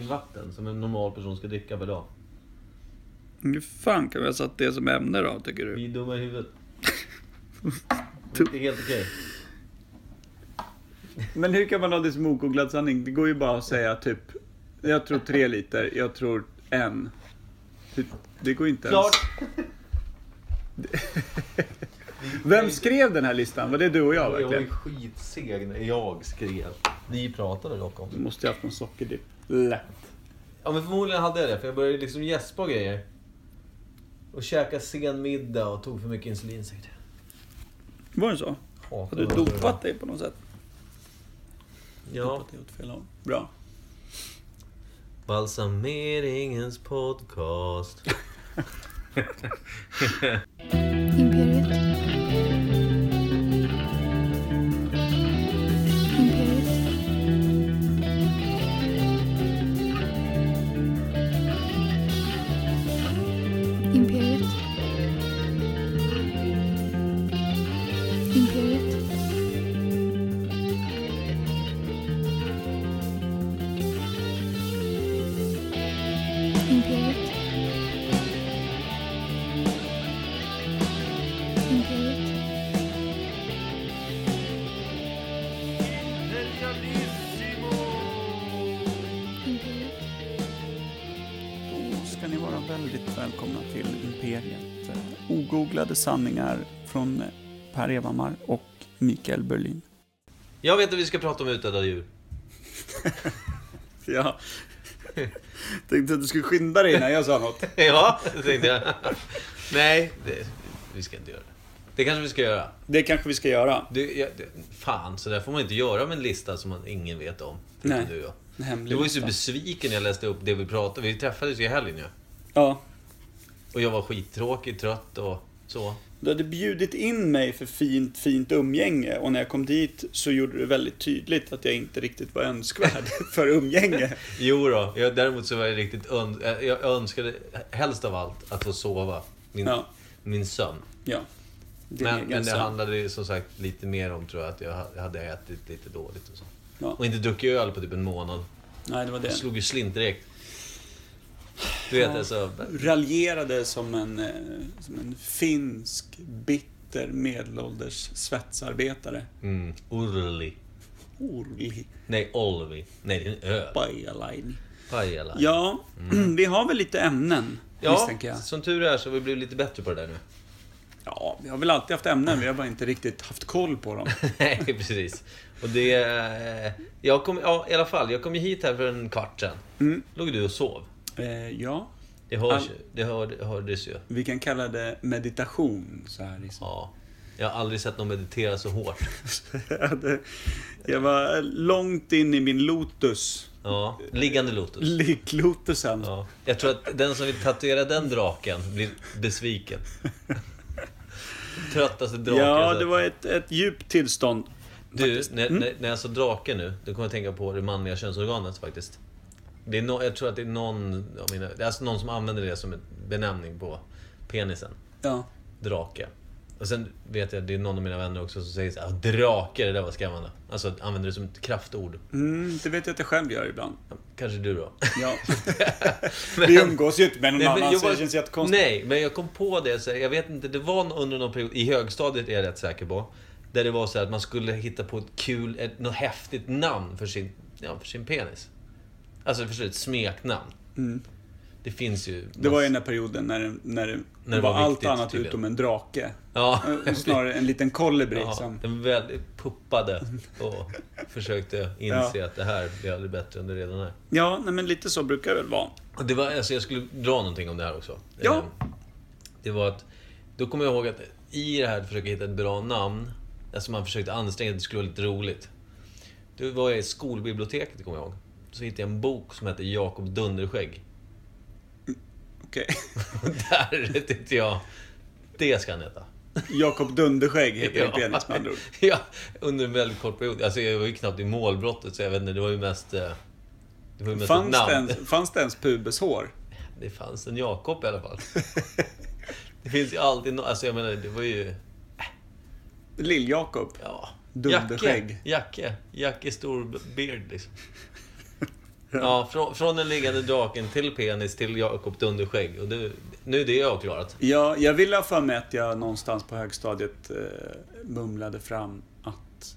vatten som en normal person ska dricka per dag. Hur fan kan vi ha satt det som ämne då, tycker du? Vi är dumma i huvudet. Det är helt okej. Men hur kan man ha det som ogooglad sanning? Det går ju bara att säga typ, jag tror tre liter, jag tror en. Det- Det går inte ens. Klart! Vem skrev den här listan? Var det du och jag Jag var ju verkligen? skitseg när jag skrev. Ni pratade dock om Du det. måste ju haft någon sockerdipp. Lätt. Ja men förmodligen hade jag det, för jag började liksom gäspa och grejer. Och käka sen middag och tog för mycket insulin säkert. Var det så? Har du det. dopat dig på något sätt? Ja. Dopat dig åt fel håll. Bra. Balsameringens podcast. Imperiet. Sanningar från Per Evhammar och Mikael Berlin. Jag vet att vi ska prata om utdöda djur. Ja. Tänkte att du skulle skynda dig innan jag sa något. ja, det tänkte jag. Nej, det, vi ska inte göra det. Det kanske vi ska göra. Det kanske vi ska göra. Du, jag, det, fan, så där får man inte göra med en lista som man ingen vet om. Nej. Du, jag. Du var ju så besviken när jag läste upp det vi pratade Vi träffades ju i helgen ju. Ja. Och jag var skittråkig, trött och så. Du hade bjudit in mig för fint, fint umgänge och när jag kom dit så gjorde du väldigt tydligt att jag inte riktigt var önskvärd för umgänge. Jo då, jag, däremot så var jag riktigt ön, jag önskade helst av allt att få sova. Min, Ja. min sömn. Ja. Men, men det handlade som sagt lite mer om tror jag att jag hade ätit lite dåligt och så. Ja. Och inte druckit öl på typ en månad. Nej, det var det. Jag slog ju slint direkt. Du vet alltså. Raljerade som en, eh, som en finsk, bitter, medelålders svetsarbetare. Mm, Urli. Orli. Nej, Olvi. Nej, det är en öl. Pajalainen. Pajala. Ja, vi har väl lite ämnen, Mm. Ja, jag. som tur är så har vi blivit lite bättre på det där nu. Ja, vi har väl alltid haft ämnen, vi har bara inte riktigt haft koll på dem. Nej, precis. Och det... eh, Jag kom, ja, i alla fall. Jag kom ju hit här för en kvart sedan. Mm. Låg du och sov. Eh, ja, Det, hörs, All- det hör, hördes ju. vi kan kalla det meditation så här. Liksom. Ja. Jag har aldrig sett någon meditera så hårt. Jag var långt in i min Lotus. Ja. Liggande Lotus. Ligglotusen. Ja. Jag tror att den som vill tatuera den draken blir besviken. Tröttaste draken Ja, sett. det var ett, ett djupt tillstånd. Du, Mm. när, när jag sa drake nu, då kommer jag tänka på det manliga könsorganet faktiskt. Det är no, jag tror att det är någon, av mina, det är alltså någon som använder det som en benämning på penisen. Ja. Drake. Och sen vet jag att det är någon av mina vänner också som säger så här, "Ah, drake, det där var skrämmande. Alltså använder det som ett kraftord. Mm, det vet jag att jag själv gör ibland. Kanske du då? Ja. Vi umgås ju inte med någon Nej, men annan, jag så det känns jättekonstigt. Nej, men jag kom på det, så jag vet inte, det var under någon period, i högstadiet är jag rätt säker på. Där det var så att man skulle hitta på ett kul, ett, något häftigt namn för sin, ja, för sin penis. Alltså förstår du, ett smeknamn. Mm. Det finns ju... Det var ju den där perioden när det, när det, När det var, var allt viktigt, annat tydligen. utom en drake. Ja, Eh, Snarare en liten kolibri ja som... den väldigt puppade och försökte inse att det här blir aldrig bättre än det redan är. Ja, nej, men lite så brukar det väl vara. Och det var, alltså jag skulle dra någonting om det här också. Ja. Eh, Det var att, då kommer jag ihåg att i det här att försöka hitta ett bra namn, alltså man försökte anstränga att det skulle vara lite roligt. Då var jag i skolbiblioteket, kommer jag ihåg. Så hittade jag en bok som hette Jakob Dunderskägg. Okej. Och där tyckte jag, det ska han heta. Jakob Dunderskägg heter din penis med andra ord. ja, under en väldigt kort period. Alltså jag var ju knappt i målbrottet, så jag vet inte, det var ju mest... eh, Det var ju mest ett Fanns det, namn. ens, fanns det ens pubeshår? Det fanns en Jakob i alla fall. det finns ju alltid no Alltså jag menar, det var ju... Lill-Jakob? Ja. Dunderskägg. Jacke. Jacke. Jacke stor beard liksom. Ja, från, från den liggande draken till penis till Jakob Dunderskägg. Och det, nu är det jag klarat. Ja, jag vill ha för mig att jag någonstans på högstadiet eh, mumlade fram att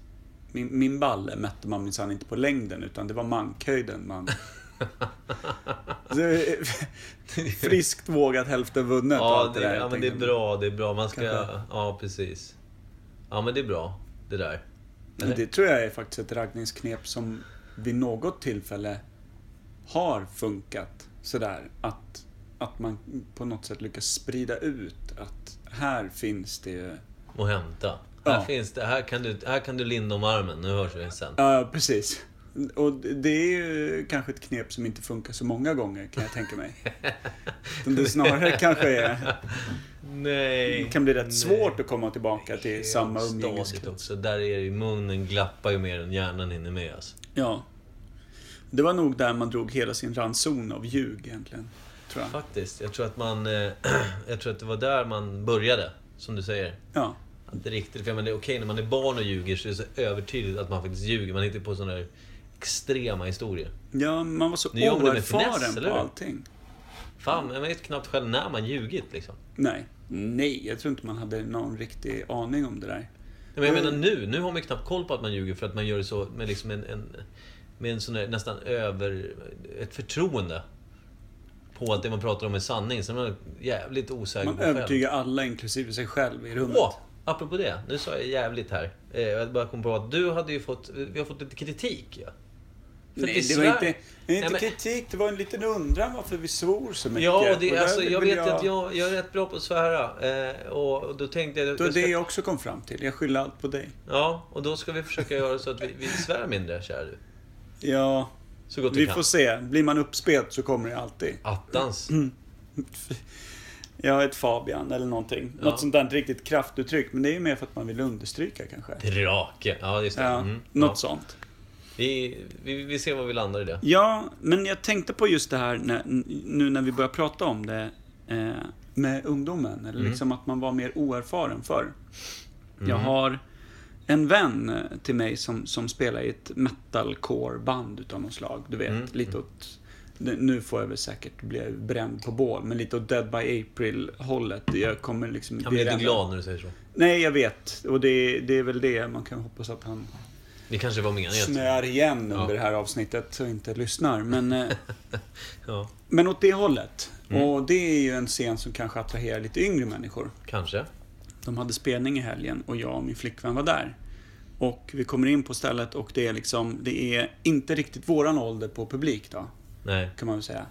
min, min balle mätte man minsann inte på längden utan det var mankhöjden man... Friskt vågat hälften vunnet Ja, allt det, där, ja men det är bra, det är bra. Man ska... Kanske. Ja, precis. Ja, men det är bra. Det där. Men det tror jag är faktiskt ett raggningsknep som vid något tillfälle har funkat sådär. Att, att man på något sätt lyckas sprida ut att här finns det... Och hämta. Ja. Här finns det. Här kan du, här kan du linda om armen. Nu hörs vi sen. Ja, precis. Och det är ju kanske ett knep som inte funkar så många gånger kan jag tänka mig. Utan det snarare kanske är, Nej. kan bli rätt nej. svårt att komma tillbaka till samma umgängeskrets. också. Där är det ju munnen glappar ju mer än hjärnan hinner med alltså. Ja. Det var nog där man drog hela sin ranson av ljug egentligen. Tror jag. Faktiskt. Jag tror att man... eh, jag tror att det var där man började. Som du säger. Ja. Att det är riktigt. För jag menar, okej när man är barn och ljuger så är det så övertydligt att man faktiskt ljuger. Man hittar på sådana där extrema historier. Ja, man var så Nu man finess, oerfaren eller på allting. Fan, jag vet knappt själv när man ljugit liksom. Nej. Nej, jag tror inte man hade någon riktig aning om det där. Men jag menar nu, nu har man knappt koll på att man ljuger för att man gör det så med liksom en, en med en sån där nästan över... Ett förtroende. På att det man pratar om är sanning. Man är jävligt osäker Man på själv. övertygar alla, inklusive sig själv, i rummet. Åh! Apropå det, nu sa jag jävligt här. Eh, Jag bara kom på att du hade ju fått, vi har fått lite kritik ja. För Nej, det var inte, det var inte Nej, kritik, det var en liten undran varför vi svor så mycket. Ja, det, alltså, jag vet att jag, jag är rätt bra på att svära. Eh, och, och då tänkte jag... Det var jag det ska, jag också kom fram till. Jag skyller allt på dig. Ja, och då ska vi försöka göra så att vi, vi svär mindre, kära du. Ja, Så gott vi, vi kan. får se. Blir man uppspelt så kommer det alltid. Attans. Mm. Jag ett Fabian eller någonting. Ja. Något sånt där riktigt kraftuttryck. Men det är ju mer för att man vill understryka kanske. Drake. Ja, just det. Ja, Mm, något ja. sånt. Vi, vi, vi ser var vi landar i det. Ja, men jag tänkte på just det här när, nu när vi börjar prata om det eh, med ungdomen. Eller Mm. liksom att man var mer oerfaren förr. Mm. Jag har en vän eh, till mig som, som spelar i ett metalcore-band utav något slag. Du vet, Mm. lite åt... Nu får jag väl säkert bli bränd på bål, men lite åt Dead by April-hållet. Jag kommer liksom... Jag blir inte glad när du säger så. Nej, jag vet. Och det, det är väl det man kan hoppas att han Det kanske var meningen. snöar igen Ja. under det här avsnittet och inte lyssnar. Men, eh, Ja, men åt det hållet. Mm. Och det är ju en scen som kanske attraherar lite yngre människor. kanske. De hade spelning i helgen och jag och min flickvän var där. Och vi kommer in på stället och det är liksom, det är inte riktigt våran ålder på publik då, Nej. kan man väl säga.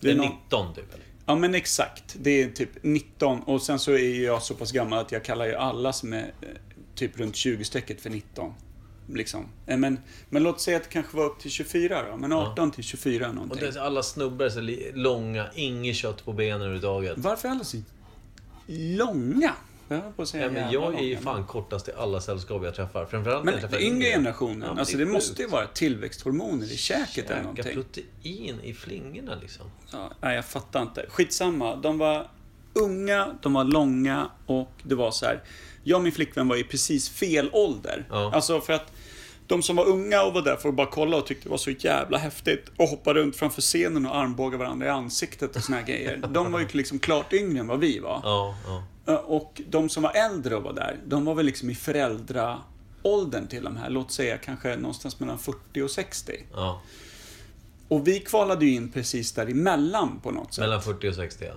Det är någon- 19 typ, eller? Ja men exakt. Det är typ 19 och sen så är jag så pass gammal att jag kallar ju alla som är eh, typ runt 20-strecket för 19. Liksom. Eh, Men, men låt säga att det kanske var upp till 24 då. Men 18 till 24 Och någonting. det, alla snubbar är så långa, inget kött på benen överhuvudtaget. Varför är alla så långa? Höll på att säga Ja, men jag är ju fan kortast i alla sällskap jag träffar. Framförallt Men den yngre generationen, Ja, alltså det det, måste ju vara tillväxthormoner i käket eller Käka någonting. protein i flingorna liksom. Ja, nej, jag fattar inte. Skitsamma. De var unga, de var långa och det var så här. Jag och min flickvän var i precis fel ålder. Ja. Alltså för att de som var unga och var där för att bara kolla och tyckte det var så jävla häftigt och hoppa runt framför scenen och armbåga varandra i ansiktet och såna här grejer. De var ju liksom klart yngre än vad vi var. Ja, ja. Och de som var äldre och var där, de var väl liksom i föräldraåldern till de här. Låt säga kanske någonstans mellan 40 och 60. ja. Och vi kvalade ju in precis däremellan på något sätt. Mellan 40 och 60 ja.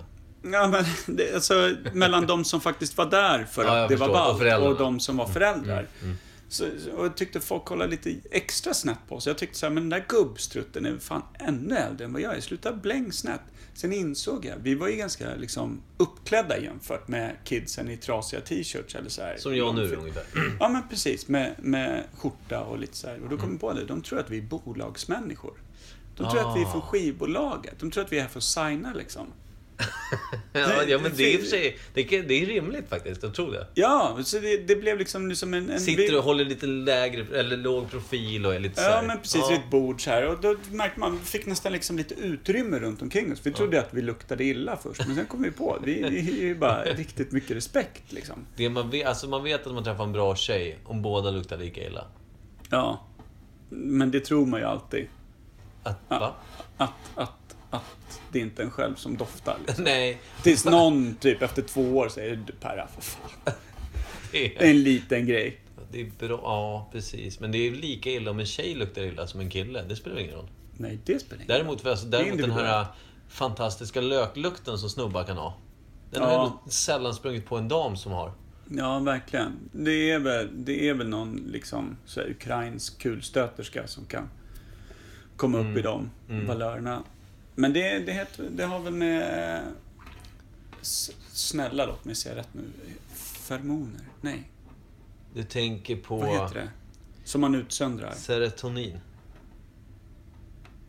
Ja, men det, alltså mellan de som faktiskt var där för Ja, att jag det var förstår. Och ballt föräldrarna. och de som var föräldrar. mm. Så, och jag tyckte folk kollade lite extra snett på oss. Jag tyckte så här, men den där gubbstrutten är fan ännu äldre än vad jag är. Sluta bläng snett. Sen insåg jag, vi var ju ganska liksom uppklädda jämfört med kidsen i trasiga t-shirts eller så här. Som jag nu ungefär. Ja, men precis. Med, med skjorta och lite så här. Och då kom jag på det. De tror att vi är bolagsmänniskor. De tror att vi är från Ah. skivbolaget. De tror att vi är här för att signa liksom. Ja, ja men det är i och för sig... Det är, det är rimligt faktiskt, jag tror det. Ja, så det, det blev liksom som en... en Sitter och håller lite lägre, eller låg profil och är lite så här- Ja, men precis Ja. vid ett bord så här. Och då märkte man, vi fick nästan liksom lite utrymme runt omkring oss. Vi trodde att vi luktade illa först, men sen kom vi på vi, vi är ju bara riktigt mycket respekt liksom. Det man, vet, alltså man vet att man träffar en bra tjej om båda luktar lika illa. Ja. Men det tror man ju alltid. Att, Ja. va? Att, att, att det inte är en själv som doftar. Liksom. Nej. Tills någon typ efter två år säger du Perra, för fan. Det är en liten grej. det är bra. Ja, precis. Men det är lika illa om en tjej luktar illa som en kille. Det spelar ingen roll. Nej, det spelar ingen roll. Däremot, alltså, däremot den här fantastiska löklukten som snubbar kan ha. Den Ja. har jag sällan sprungit på en dam som har. Ja, verkligen. Det är väl, det är väl någon liksom så här, ukrainsk kulstöterska som kan komma upp i de Mm. valörerna. Men det, det, heter, det har väl med... Snälla låt mig säga rätt nu. Feromoner? Nej. Du tänker på Vad heter det? Som man utsöndrar. serotonin.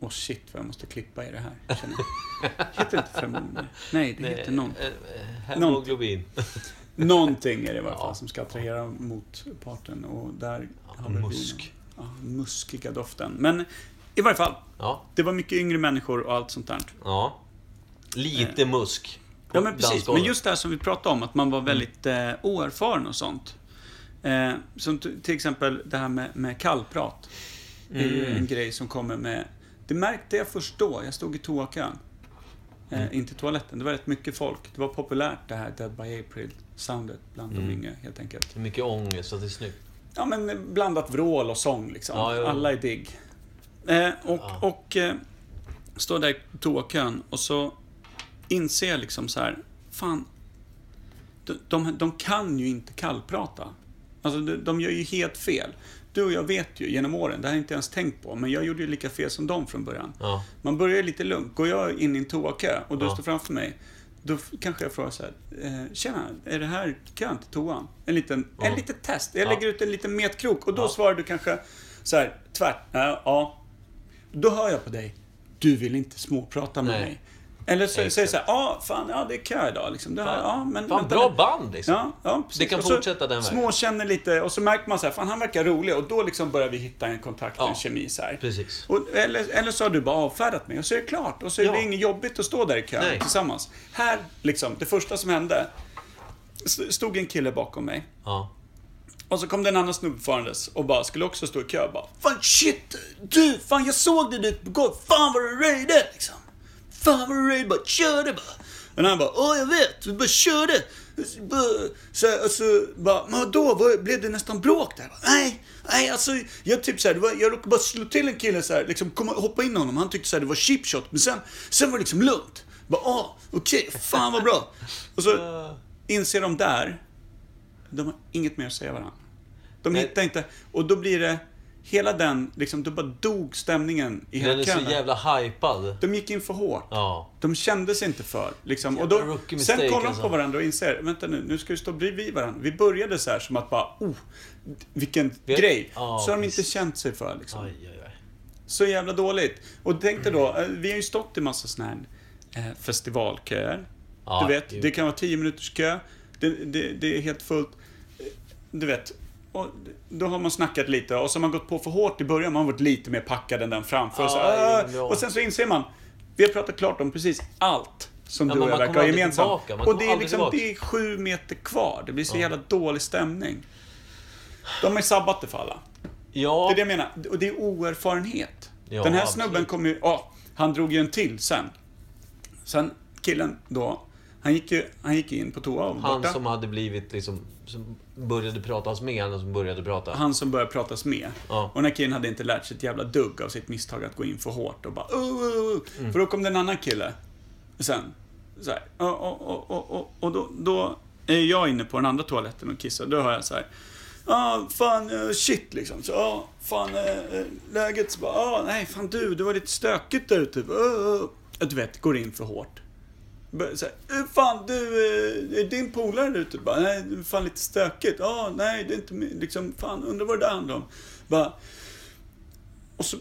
Åh shit vad jag måste klippa i det här. Känner jag. Heter det inte feromoner? Nej, det heter någon. eh, eh, Hemoglobin. Någonting är det i varje fall Ja. som ska attrahera motparten och där Ja, har vi musk. Ja, muskiga doften. Men i varje fall, Ja. det var mycket yngre människor och allt sånt där. ja. Lite musk. på Ja men precis, men just det här som vi pratade om, att man var väldigt eh, oerfaren och sånt. Eh, som till exempel det här med, med kallprat. Det är ju Mm. en grej som kommer med... Det märkte jag först då, jag stod i toakön. Eh, Mm. In till toaletten, det var rätt mycket folk. Det var populärt det här Dead by April-soundet bland de Mm. yngre helt enkelt. Det är mycket ångest, så det är snyggt. Ja men blandat vrål och sång liksom. Ja. Alla är digg. Eh, och Ja. och eh, står där i toakön och så inser jag liksom så här, fan, de, de, de kan ju inte kallprata. Alltså de, de gör ju helt fel. Du och jag vet ju genom åren, det här har jag inte ens tänkt på, men jag gjorde ju lika fel som dem från början. Ja. Man börjar lite lugnt. Går jag in i en toakö och du Ja. står framför mig, då kanske jag frågar så här, eh, Tjena, är det här kön till toan? En liten, Ja. en liten test. Jag Ja. lägger ut en liten metkrok och då svarar du kanske så här, tvärt. Ja. Då hör jag på dig. Du vill inte småprata med Nej. mig. Eller så säger så här, ja, fan, ja, det är kö idag liksom. Det här, ja, men, Fan, vänta bra band liksom. Ja, ja, precis. Det kan så fortsätta den vägen. Småkänner lite och så märker man så här, fan han verkar rolig och då liksom börjar vi hitta en kontakt, Ja. en kemi så här. Precis. Och, eller, eller så har du bara avfärdat mig och så är det klart. Och så är Ja. det inget jobbigt att stå där i kön Nej. tillsammans. Här, liksom, det första som hände. st- Stod en kille bakom mig. Ja. Och så kom det en annan snubbe farandes och bara skulle också stå i kö. Bara, fan shit! Du! Fan jag såg dig ute på golvet. Fan vad du röjde! Liksom. Fan vad du röjde. Bara körde bara. Och han bara, åh jag vet. Vi bara körde. Så, och så bara, men då var, blev det nästan bråk där. Bara, nej, nej alltså. Jag typ såhär, det var, jag råkade bara slå till en kille såhär. Liksom komma, hoppa in honom. Han tyckte såhär det var cheap shot. Men sen, sen var det liksom lugnt. Bara, åh, okej, fan vad bra. Och så inser de där, de har inget mer att säga varandra. De Nej. hittar inte, och då blir det, hela den, liksom, då bara dog stämningen i Den hela är så jävla hypad. De gick in för hårt. Ja. De kände sig inte för. Liksom. Och då, sen mistake, kollar de alltså. på varandra och inser, vänta nu, nu ska vi stå bredvid varandra. Vi började så här som att bara, oh, vilken Vet- grej. Ja, så har de inte visst. känt sig för. Liksom. Aj, aj, aj. Så jävla dåligt. Och tänk dig då, eh, vi har ju stått i massa såna här eh, festivalköer. Ja, du vet, ju. det kan vara 10 minuters kö. Det, det, det är helt fullt. Du vet, och då har man snackat lite och så har man gått på för hårt i början. Man har varit lite mer packad än den framför. och, så, "Ah", ja. och sen så inser man, vi har pratat klart om precis allt som Ja, du och jag verkar kommer ha gemensamt. Och kommer det är, liksom, det är sju meter kvar. Det blir så Ja. jävla dålig stämning. De har ju sabbat det för alla. Ja. Det är det jag menar. Och det är oerfarenhet. Ja, Den här absolut. snubben kom ju... Ja, han drog ju en till sen. Sen killen då, han gick ju han gick in på toa och Han borta. som hade blivit liksom... Som började pratas med, han som började prata. Han som började pratas med. Ja. Och den här killen hade inte lärt sig ett jävla dugg av sitt misstag att gå in för hårt och bara uh, uh, uh. Mm. För då kom det en annan kille. Sen. Så här. Och, och, och, och, och, då, då är jag inne på den andra toaletten och kissar. Då hör jag så här. Ja, fan, eh, shit liksom. Så, ja, fan, eh, läget. Så bara, ja, nej, fan du, det var lite stökigt där ute. Uh, uh. Du vet, går in för hårt. Så här, "Eh, fan du, eh, är din polare där ute? Bara, nej, det är fan lite stökigt. Ja, nej, det är inte min- liksom, fan, undrar vad det där handlar om. Bara, och så,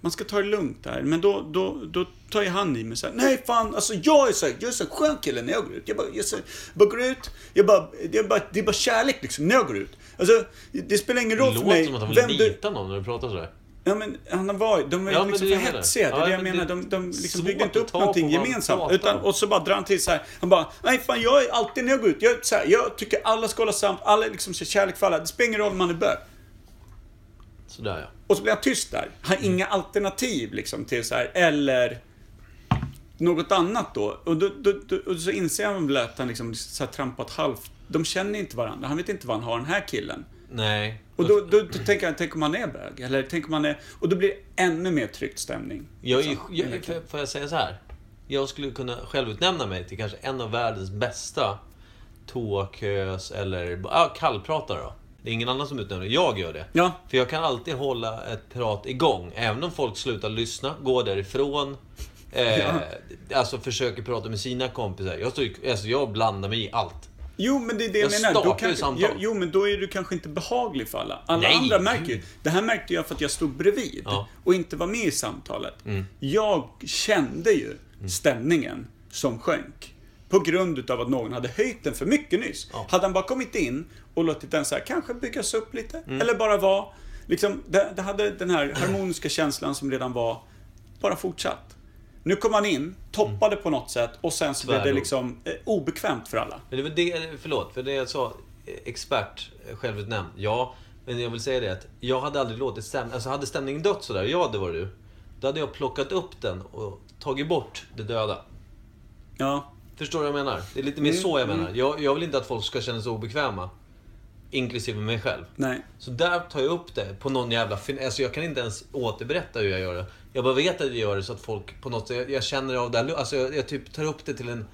man ska ta det lugnt där, men då, då, då tar ju han i mig så här, nej fan, alltså jag är så här, jag är så skön kille när jag går ut. Jag bara, jag så bara går ut, jag bara, det, är bara, det är bara kärlek liksom när jag går ut. Alltså, det spelar ingen Det roll för låter mig som att han vem vill du... dita någon när du pratar sådär. Ja men han var de var ju Ja, liksom för är hetsiga, det är det jag men menar. De, de liksom byggde inte upp någonting de gemensamt. Utan, och så bara drar han till så här. Han bara, nej fan jag är alltid när jag går ut, jag, är så här, jag tycker alla ska hålla samt, alla är liksom så kärlek för alla. Det spelar ingen roll om man är bög. Sådär ja. Och så blir han tyst där. Han har inga alternativ liksom till så här, eller något annat då. Och, då, då, då och så inser han väl att han liksom så här trampat halvt. De känner inte varandra. Han vet inte vad han har den här killen. Nej. Och då, då, då tänker jag, tänk om han är bög? Eller tänk om han är... Och då blir det ännu mer tryckt stämning. Jag, är Liksom. jag, får- får jag säga så här? Jag skulle kunna självutnämna mig till kanske en av världens bästa toakös eller ja, kallpratare då. Det är ingen annan som utnämner. Jag gör det. Ja. För jag kan alltid hålla ett prat igång. Även om folk slutar lyssna, går därifrån. Eh, Ja. Alltså försöker prata med sina kompisar. Jag, står, alltså, jag blandar mig i allt. Jo, men det är det jag, Jag menar. Då samtal. jo, jo, men då är du kanske inte behaglig för alla. Alla Nej, andra märker ju. Det här märkte jag för att jag stod bredvid Ja. och inte var med i samtalet. Mm. Jag kände ju stämningen som sjönk. På grund utav att någon hade höjt den för mycket nyss. Ja. Hade han bara kommit in och låtit den så här, kanske byggas upp lite. Mm. Eller bara vara... Liksom, det, det hade den här harmoniska känslan som redan var, bara fortsatt. Nu kom han in, toppade på något sätt och sen så blev det liksom eh, obekvämt för alla. Men det var det, förlåt, för det jag sa, eh, expert, eh, självutnämnd. Ja, men jag vill säga det att jag hade aldrig låtit stämningen, alltså hade stämningen dött sådär, jag hade varit du. Då hade jag plockat upp den och tagit bort det döda. Ja, Förstår du vad jag menar? Det är lite mer Mm, så jag menar. Jag, jag vill inte att folk ska känna sig obekväma. Inklusive mig själv. nej. Så där tar jag upp det på någon jävla fin- Alltså jag kan inte ens återberätta hur jag gör det. Jag bara vet att jag gör det så att folk på något sätt... Jag, jag känner av det här, Alltså jag, jag typ tar upp det till en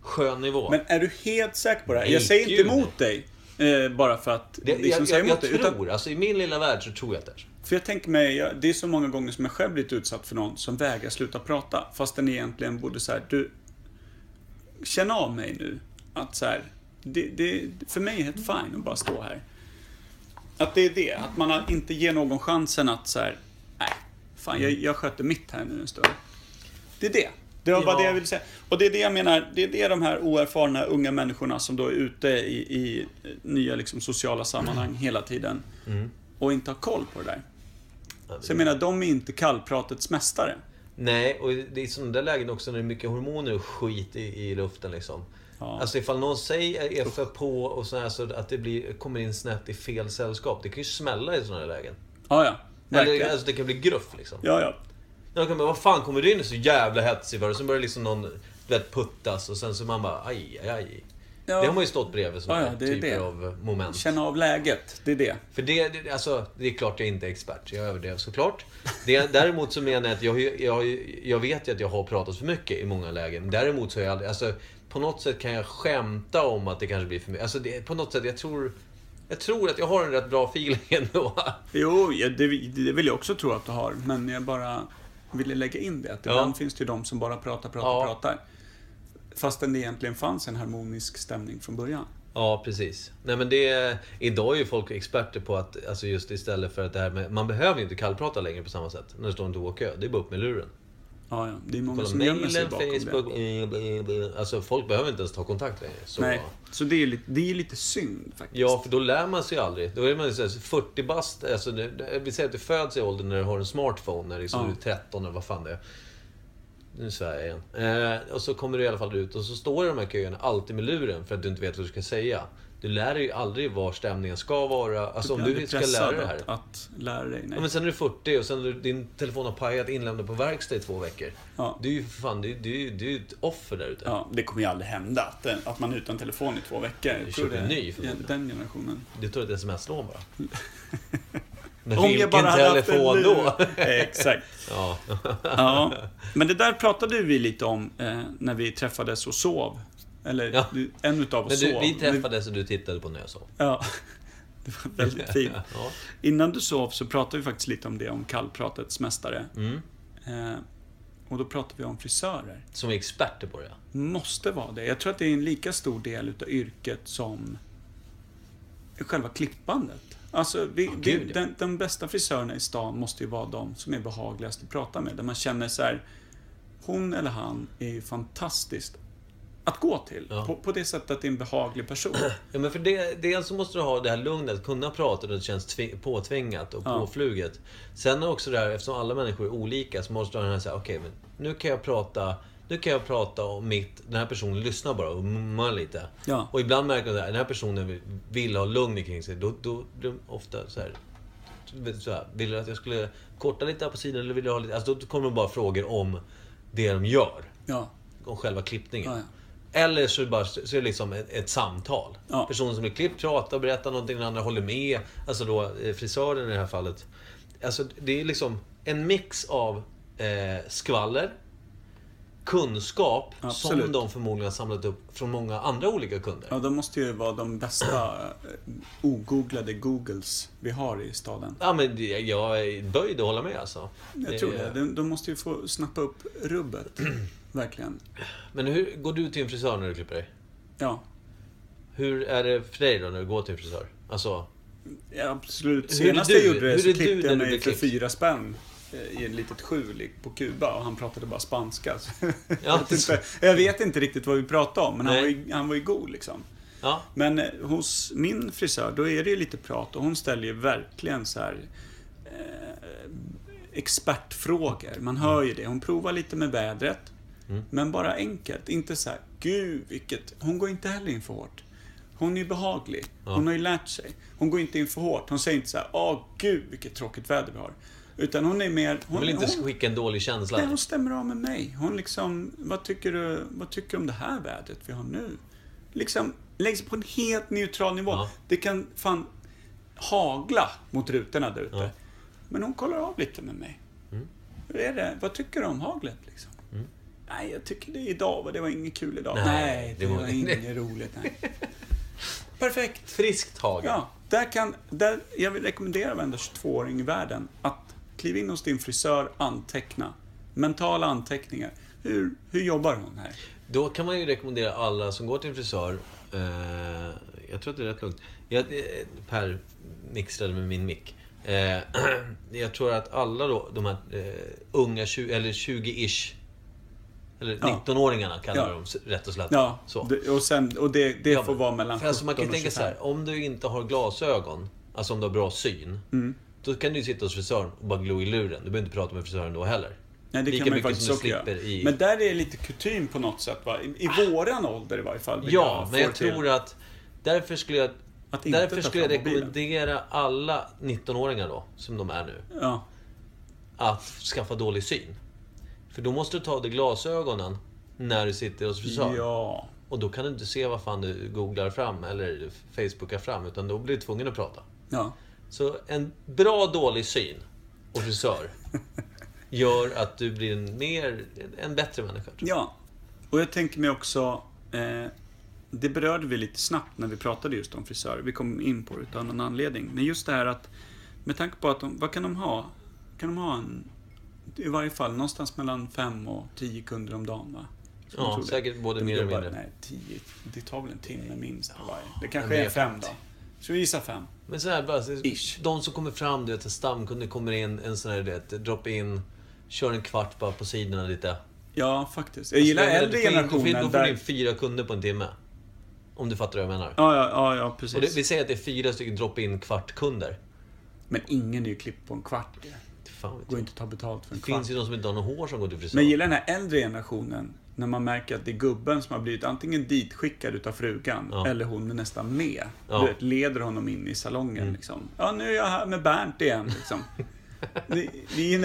skön nivå. Men är du helt säker på det här? Jag säger inte emot dig. Eh, bara för att det, liksom jag säga jag, emot jag dig. tror, Utan, alltså i min lilla värld så tror jag det för jag tänker mig, jag, det är så många gånger som jag själv blivit utsatt för någon som vägrar sluta prata. Fast den egentligen borde så här, du... Känn av mig nu. Att så här, det, det, för mig är det helt fine att bara stå här. Att det är det, att man inte ger någon chansen att så här, fan jag, jag sköter mitt här nu en stund. Det är det. Det var bara Ja. det jag ville säga. Och det är det jag menar, det är det de här oerfarna unga människorna som då är ute i, i nya liksom, sociala sammanhang hela tiden Mm. och inte har koll på det där. Så jag menar, de är inte kallpratets mästare. Nej, och det är sådana där lägen också när det är mycket hormoner och skit i, i luften liksom. Ja. Alltså ifall någon säger är för på och så här så att det blir, kommer in snett i fel sällskap. Det kan ju smälla i sådana här lägen. Ja, ja. Verkligen. Eller alltså det kan bli gruff liksom. Ja, ja. Jag kan bara, vad fan kommer du in så jävla hetsig för? Och så börjar liksom någon, du vet, puttas och sen så man bara, aj, aj, aj. Ja. Det har man ju stått bredvid sådana Ja, ja, typer det. av moment. Känna av läget, det är det. För det, det, alltså, det är klart jag inte är expert, jag överdrev såklart. Det, däremot så menar jag att jag, jag, jag vet ju att jag har pratat för mycket i många lägen. Däremot så har jag aldrig, alltså, på något sätt kan jag skämta om att det kanske blir för mycket. Alltså det, på något sätt, jag tror, jag tror att jag har en rätt bra feeling ändå. Jo, det, det vill jag också tro att du har. Men jag bara ville lägga in det. Att Ja. ibland finns det ju de som bara pratar, pratar, Ja. pratar. Fastän det egentligen fanns en harmonisk stämning från början. Ja, precis. Nej men det, idag är ju folk experter på att, alltså just istället för att det här med, man behöver ju inte kallprata längre på samma sätt när det står en toakö. Det är bara upp med luren. Ja, ja. Det är många Kolla som gömmer sig bakom Facebook, det. eh, bla, bla. Alltså folk behöver inte ens ta kontakt längre. Så, Nej, så det är, lite, det är lite synd faktiskt. Ja, för då lär man sig aldrig. Då är man så här 40 bast. Alltså, vi säger att du föds i åldern när du har en smartphone, när liksom Ja. du är 13 eller vad fan det är. Nu svär jag igen. Eh, och så kommer du i alla fall ut och så står du i de här köerna alltid med luren för att du inte vet vad du ska säga. Du lär dig ju aldrig var stämningen ska vara. Alltså om du ska lära dig det här. Att, att lära dig. Nej. Ja, men sen är du 40 och sen din telefon har pajat inlämnad på verkstad i två veckor. Ja. Du är ju för fan, du, du, du är ju ett offer där ute. Ja, det kommer ju aldrig hända att, att man är utan telefon i två veckor. Tror köper en ny förmodligen. Den generationen. Du tar ett sms-lån bara. Men Om jag bara hade telefon då? Exakt. Ja. Ja, men det där pratade vi lite om eh, när vi träffades och sov. Eller Ja. en utav oss sov. vi träffades och du tittade på när jag sov. Ja, det var väldigt fint. Ja. Innan du sov så pratade vi faktiskt lite om det, om kallpratets mästare. Mm. Eh, och då pratade vi om frisörer. Som är experter på det. Måste vara det. Jag tror att det är en lika stor del utav yrket som själva klippandet. Alltså, vi, vi, gud, ja. den, de bästa frisörerna i stan måste ju vara de som är behagligast att prata med. Där man känner så här, hon eller han är ju fantastiskt att gå till. Ja. På, på det sättet att det är en behaglig person. Ja, men för det, dels så måste du ha det här lugnet, kunna prata och det känns tvi- påtvingat och Ja. påfluget. Sen är också det här, eftersom alla människor är olika, så måste du ha den här såhär, okej, men nu kan jag prata nu kan jag prata om mitt... Den här personen lyssnar bara och mummar lite. Ja. Och ibland märker man att den här personen vill ha lugn kring sig. Då, då blir de ofta så här Så här, vill du att jag skulle korta lite här på sidan eller vill du ha lite... Alltså då kommer de bara frågor om det de gör. Ja. Om själva klippningen. Ja. Eller så är det, bara, så är det liksom ett, ett samtal. Ja. Personen som blir klippt pratar, berättar någonting, den andra håller med. Alltså då eh, frisören i det här fallet. Alltså det är liksom en mix av eh, skvaller, kunskap som Absolut. de förmodligen har samlat upp från många andra olika kunder. Ja, de måste ju vara de bästa eh, ogooglade Googles vi har i staden. Ja men jag är böjd att hålla med alltså. Jag tror det. De, de måste ju få snappa upp rubbet. Verkligen. Men hur går du till en frisör när du klipper dig? Ja. Hur är det för dig då när du går till en frisör? Alltså, Ja, absolut. Senast du? jag gjorde det så klippte jag mig för fyra spänn i ett litet skjul på Kuba och han pratade bara spanska. Ja, jag, vet inte, jag vet inte riktigt vad vi pratade om, men han var, ju, han var ju god liksom. ja. Men eh, hos min frisör, då är det ju lite prat och hon ställer ju verkligen så här eh, expertfrågor. Man hör ju det. Hon provar lite med vädret. Mm. Men bara enkelt. Inte så här, gud vilket... Hon går inte heller in för hårt. Hon är ju behaglig. Ja. Hon har ju lärt sig. Hon går inte in för hårt. Hon säger inte så här, åh gud vilket tråkigt väder vi har. Utan hon är mer... Hon vill inte hon, skicka en dålig känsla. nej, hon stämmer av med mig. Hon liksom, vad tycker du, vad tycker du om det här vädret vi har nu? Liksom, läggs på en helt neutral nivå. Ja. Det kan fan hagla mot rutorna där ute. Ja. Men hon kollar av lite med mig. Mm. Hur är det? Vad tycker du om haglet liksom? Mm. Nej, jag tycker det idag var, det var inget kul idag. Nej, Nej, det, det var, var- inget roligt. Nej. Perfekt. Friskt hagel. Ja, där kan, där, jag vill rekommendera varenda 22-åring i världen att kliva in hos din frisör, anteckna. Mentala anteckningar. Hur, hur jobbar hon här? Då kan man ju rekommendera alla som går till en frisör. Eh, jag tror att det är rätt lugnt. Jag, eh, per mixtrade med min mick. Eh, jag tror att alla då, de här eh, unga, 20, eller 20-ish. Eller Ja. 19-åringarna kallar Ja. de s- rätt och slätt. Ja, Så. det, och, sen, och det, det Ja, får vara mellan För alltså 17 man kan och tänka så 25. här, om du inte har glasögon, alltså om du har bra syn. Mm. Då kan du ju sitta hos frisören och bara glo i luren. Du behöver inte prata med frisören då heller. Nej, det Lika kan man faktiskt också göra. i- Men där är det lite kutym på något sätt va? I, i våran ålder i varje fall. Ja, få men jag till. tror att Därför skulle jag, därför skulle jag rekommendera alla 19-åringar då, som de är nu, Ja, att skaffa dålig syn. För då måste du ta av dig glasögonen när du sitter hos frisören. ja. Och då kan du inte se vad fan du googlar fram eller facebookar fram, utan då blir du tvungen att prata. ja. Så en bra dålig syn och frisör gör att du blir en mer, en bättre människa. Ja, och jag tänker mig också... Eh, det berörde vi lite snabbt när vi pratade just om frisörer. Vi kom in på det utan någon anledning. Men just det här att... Med tanke på att de... Vad kan de ha? Kan de ha en... I varje fall någonstans mellan fem och tio kunder om dagen, va? Ja, säkert både De mer och mindre. Nej, tio. Det tar väl en timme minst på varje. Det kanske är fem då. Ska vi gissa fem? Men så här, bara, Ish. de som kommer fram, du vet, en stamkunde kommer in, en sån här, du vet, drop in, kör en kvart bara på sidorna lite. Ja, faktiskt. Jag gillar Alltså, äldre in- Då får generationen du in fyra kunder på en timme. Om du fattar vad jag menar. Ja, ja, ja, ja precis. Och det, vi säger att det är fyra stycken drop-in kvart-kunder. Men ingen är ju klippt på en kvart. Det Fan går inte att ta betalt för en Det kvart. finns ju de som inte har något hår som går till frisören. Men jag gillar den här äldre generationen. När man märker att det är gubben som har blivit antingen ditskickad utav frugan Ja. eller hon är nästan med. Ja. Du vet, leder honom in i salongen Mm. liksom. Ja, nu är jag här med Bernt igen liksom. det, det,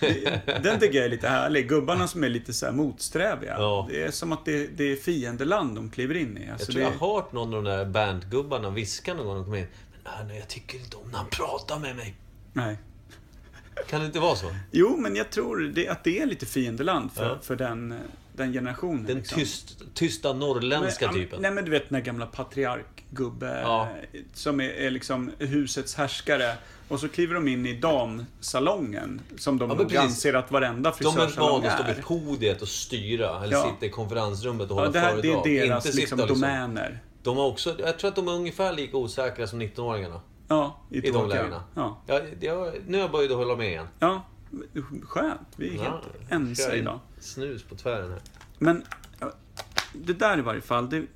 det, den tycker jag är lite härlig. Gubbarna som är lite så här motsträviga. Ja. Det är som att det, det är fiendeland de kliver in i. Jag Alltså tror det, jag har hört någon av de där bandgubbarna viska någon gång när de kommer in. Men nej, nej, jag tycker inte om när han pratar med mig. Nej. Kan det inte vara så? Jo, men jag tror det, att det är lite fiendeland för, Ja. för den, den generationen. Den liksom. tyst, tysta norrländska Men, typen. Nej men du vet den gamla patriarkgubbe Ja. som är, är liksom husets härskare. Och så kliver de in i damsalongen. Som de Ja, nog anser att varenda De är frisörsalong vana att stå är. vid podiet och styra. Eller Ja. sitta i konferensrummet och Ja, hålla det, här, det föredrag. är deras Inte liksom, sitta domäner. De har också, jag tror att de är ungefär lika osäkra som 19-åringarna. Ja, i, I de lägena. Ja. Jag, jag, nu är jag böjd att hålla med igen. ja, skönt. Vi är helt Ja, ense kör in idag. Snus på tvären här. Men ja, det där i varje fall. Det,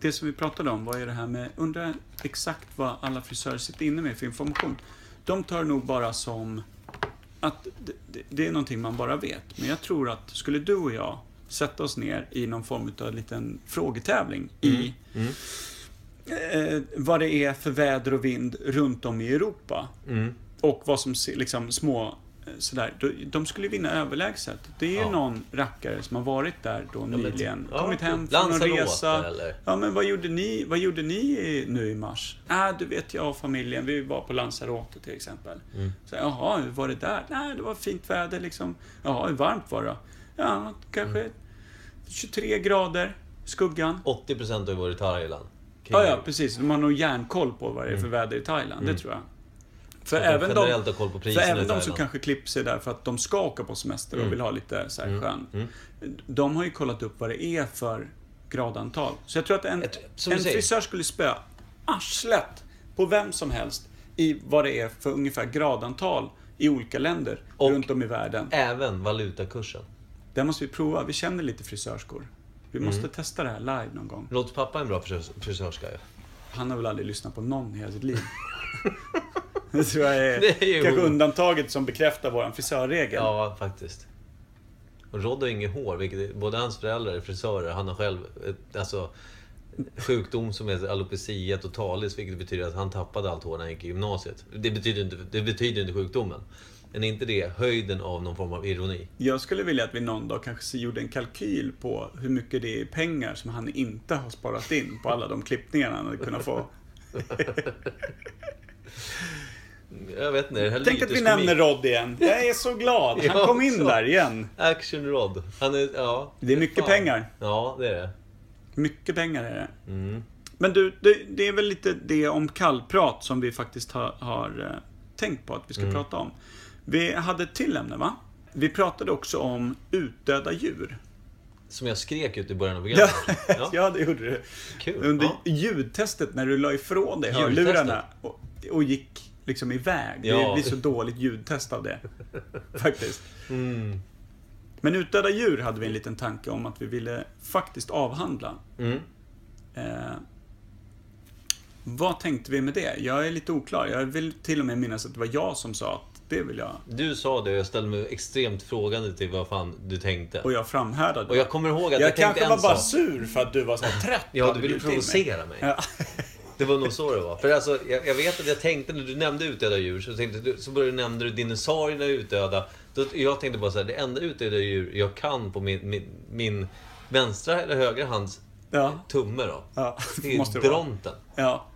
det som vi pratade om var ju det här med, undrar exakt vad alla frisörer sitter inne med för information. De tar nog bara som att det, det, är någonting man bara vet. Men jag tror att skulle du och jag sätta oss ner i någon form av liten frågetävling i Mm. Eh, vad det är för väder och vind runt om i Europa. Mm. Och vad som liksom små eh, sådär. De, skulle vinna överlägset. Det är Ja. någon rackare som har varit där då men- nyligen. ja, kommit hem från en resa. eller? Ja, men vad gjorde ni, vad gjorde ni i, nu i mars? Ah, du vet jag och familjen, vi var på Lanzarote till exempel. Mm. Så, Jaha, hur var det där? Nej, det var fint väder liksom. Jaha, hur varmt var det då? Ja, kanske Mm. 23 grader, skuggan. 80% har ju varit i Thailand. Ja, ja, precis. De har nog järnkoll på vad det är för Mm. väder i Thailand, Mm. det tror jag. För de även de, har koll på för även de som kanske klipper sig där för att de ska åka på semester och Mm. vill ha lite så här Mm. skön. Mm. De har ju kollat upp vad det är för gradantal. Så jag tror att en, som en frisör skulle spöa arslet på vem som helst i vad det är för ungefär gradantal i olika länder Och- runt om i världen. Även valutakursen. Det måste vi prova. Vi känner lite frisörskor. Vi måste Mm. testa det här live någon gång. Låter pappa en bra frisörs- frisörska ju. Han har väl aldrig lyssnat på någon i hela sitt liv. det tror jag är, Det är kanske undantaget som bekräftar vår frisörregel. Ja, faktiskt. Och Rod har inget hår, vilket både hans föräldrar är frisörer. Han har själv ett, alltså, sjukdom som heter alopecia totalis, vilket betyder att han tappade allt hår när han gick i gymnasiet. Det betyder inte, det betyder inte sjukdomen. Är inte det höjden av någon form av ironi? Jag skulle vilja att vi någon dag kanske gjorde en kalkyl på hur mycket det är pengar som han inte har sparat in på alla de klippningar han hade kunnat få. Jag vet inte, det Tänk att vi nämner Rod igen. Jag är så glad. Han kom in där igen. Action Rod. Han är, ja. Det är mycket fan. pengar. Ja, det är det. Mycket pengar är det. Mm. Men du, det, det är väl lite det om kallprat som vi faktiskt har, har eh, tänkt på att vi ska Mm. prata om. Vi hade ett till ämne, va? Vi pratade också om utdöda djur. Som jag skrek ut i början av programmet. Ja, ja det gjorde du. kul. Under Ja. ljudtestet när du la ifrån dig hörlurarna och, och gick liksom iväg. Det Ja. blir så dåligt ljudtest av det. Faktiskt. Mm. Men utdöda djur hade vi en liten tanke om att vi ville faktiskt avhandla. Mm. Eh, vad tänkte vi med det? Jag är lite oklar. Jag vill till och med minnas att det var jag som sa det vill jag. Du sa det och jag ställde mig extremt frågande till vad fan du tänkte. Och jag framhärdade. Och jag kommer ihåg att jag, jag tänkte kanske var bara sak. sur för att du var så trött. Ja, du ville mig. provocera mig. Ja. Det var nog så det var. För alltså, jag, jag vet att jag tänkte när du nämnde utdöda djur, så, tänkte, så började du dinosaurierna är utdöda. Då, jag tänkte bara så här, det enda utdöda djur jag kan på min, min, min vänstra eller högra hands Ja. tumme då. Ja, Det är måste det vara. dronten. Ja.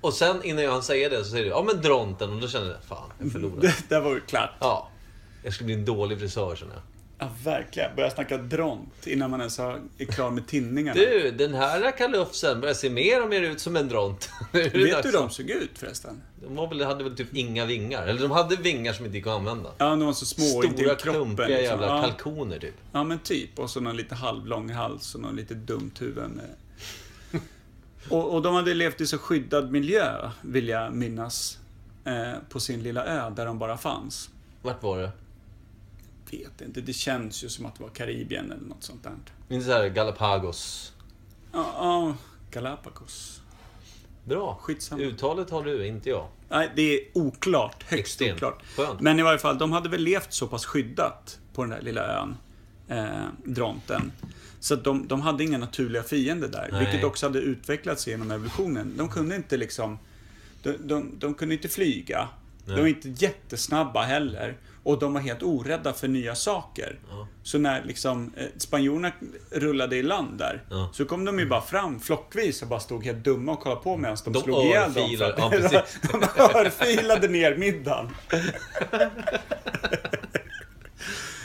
Och sen innan jag säga det så säger du, ja men dronten. Och då kände jag, fan, jag förlorade. Det där var ju klart. Ja. Jag skulle bli en dålig frisör känner jag. Ja, verkligen. Börja snacka dront innan man ens är klar med tinningarna. Du, den här kalufsen börjar se mer och mer ut som en dront. Vet du hur de såg ut förresten? De väl, hade väl typ inga vingar. Eller de hade vingar som inte gick att använda. Ja, de var så små Stora kroppen. klumpiga liksom. jävla ja. kalkoner typ. ja, men typ. Och så någon lite halvlång hals och någon lite dumt huvud. med- och, och de hade levt i så skyddad miljö, vill jag minnas. Eh, på sin lilla ö där de bara fanns. Vart var det? Vet inte, det känns ju som att det var Karibien eller något sånt där. Inte så här Galapagos. Ja, ja, Galapagos. Bra. Skitsamma. Uttalet har du, inte jag. Nej, det är oklart. Högst Extremt. oklart. Skönt. Men i varje fall, de hade väl levt så pass skyddat på den där lilla ön, eh, Dronten. Så att de, de hade inga naturliga fiender där, Nej. vilket också hade utvecklats genom evolutionen. De kunde inte liksom... De, de, de kunde inte flyga. De Nej. var inte jättesnabba heller. Och de var helt orädda för nya saker. Ja. Så när liksom eh, spanjorerna rullade i land där, Ja. så kom de ju bara fram flockvis och bara stod helt dumma och kollade på medan de, De slog ihjäl dem. ja, de örfilade ner middagen.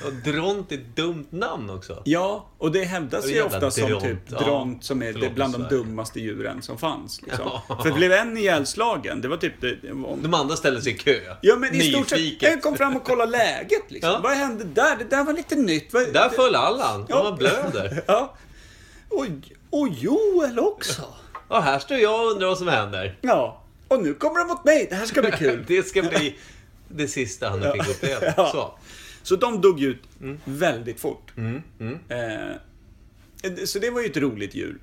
Och dront är ett dumt namn också. Ja, och det hävdas ju ofta som dront, typ ja. dront som är det bland de dummaste djuren som fanns. Liksom. Ja. För det blev en ihjälslagen. Det var typ det. om- De andra ställde sig i kö. Ja men i stort sett, Nyfiket. jag kom fram och kollade läget liksom. Ja. Vad hände där? Det där var lite nytt. Vad- Där det- föll Allan. Ja. Han blöder. Ja. Och, och Joel också. Och här står jag och undrar vad som händer. Ja. Och nu kommer de mot mig. Det här ska bli kul. Det ska bli det sista han fick uppleva. Ja. Så. Så de dog ut väldigt fort. Mm, mm. Eh, så det var ju ett roligt djur.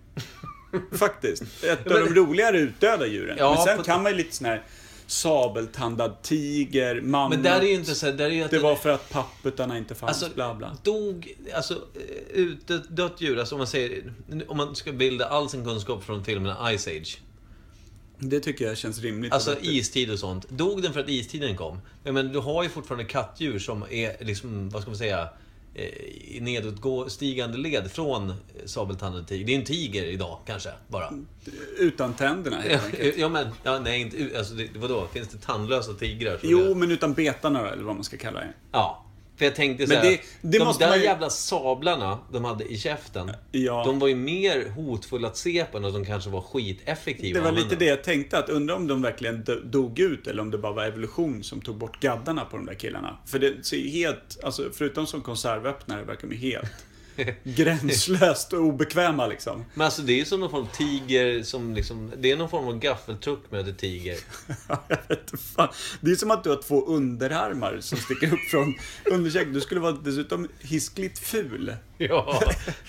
Faktiskt. Ett av de roligare utdöda djuren. Ja, Men sen kan man ju lite sån här sabeltandad tiger, mammut. Men där är ju inte så här, där är ju att Det var för att papputarna inte fanns, Alltså, bla bla. dog, alltså eh, utdött djur, alltså om man säger, om man ska bilda all sin kunskap från filmen Ice Age. Det tycker jag känns rimligt. Alltså istid och sånt. Dog den för att istiden kom? Ja, men du har ju fortfarande kattdjur som är liksom, vad ska man säga, eh, i nedåtgående led från sabeltandade tiger. Det är en tiger idag, kanske, bara. Utan tänderna helt enkelt. Ja, men, ja, nej, inte, alltså, det, vadå? Finns det tandlösa tigrar? Jo, är- men utan betarna eller vad man ska kalla det. Ja. För jag tänkte så Men här, det- det de där ju- jävla sablarna de hade i käften, Ja. de var ju mer hotfulla att se på än att de kanske var skiteffektiva Det var lite det jag tänkte, att undra om de verkligen do- dog ut eller om det bara var evolution som tog bort gaddarna på de där killarna. För det ser ju helt, alltså förutom som konservöppnare verkar de ju helt gränslöst och obekväma liksom. Men alltså det är ju som någon form av tiger som liksom, det är någon form av gaffeltruck med ett tiger. jag vet fan. Det är som att du har två underarmar som sticker upp från underkäken. Du skulle vara dessutom hiskligt ful. Ja,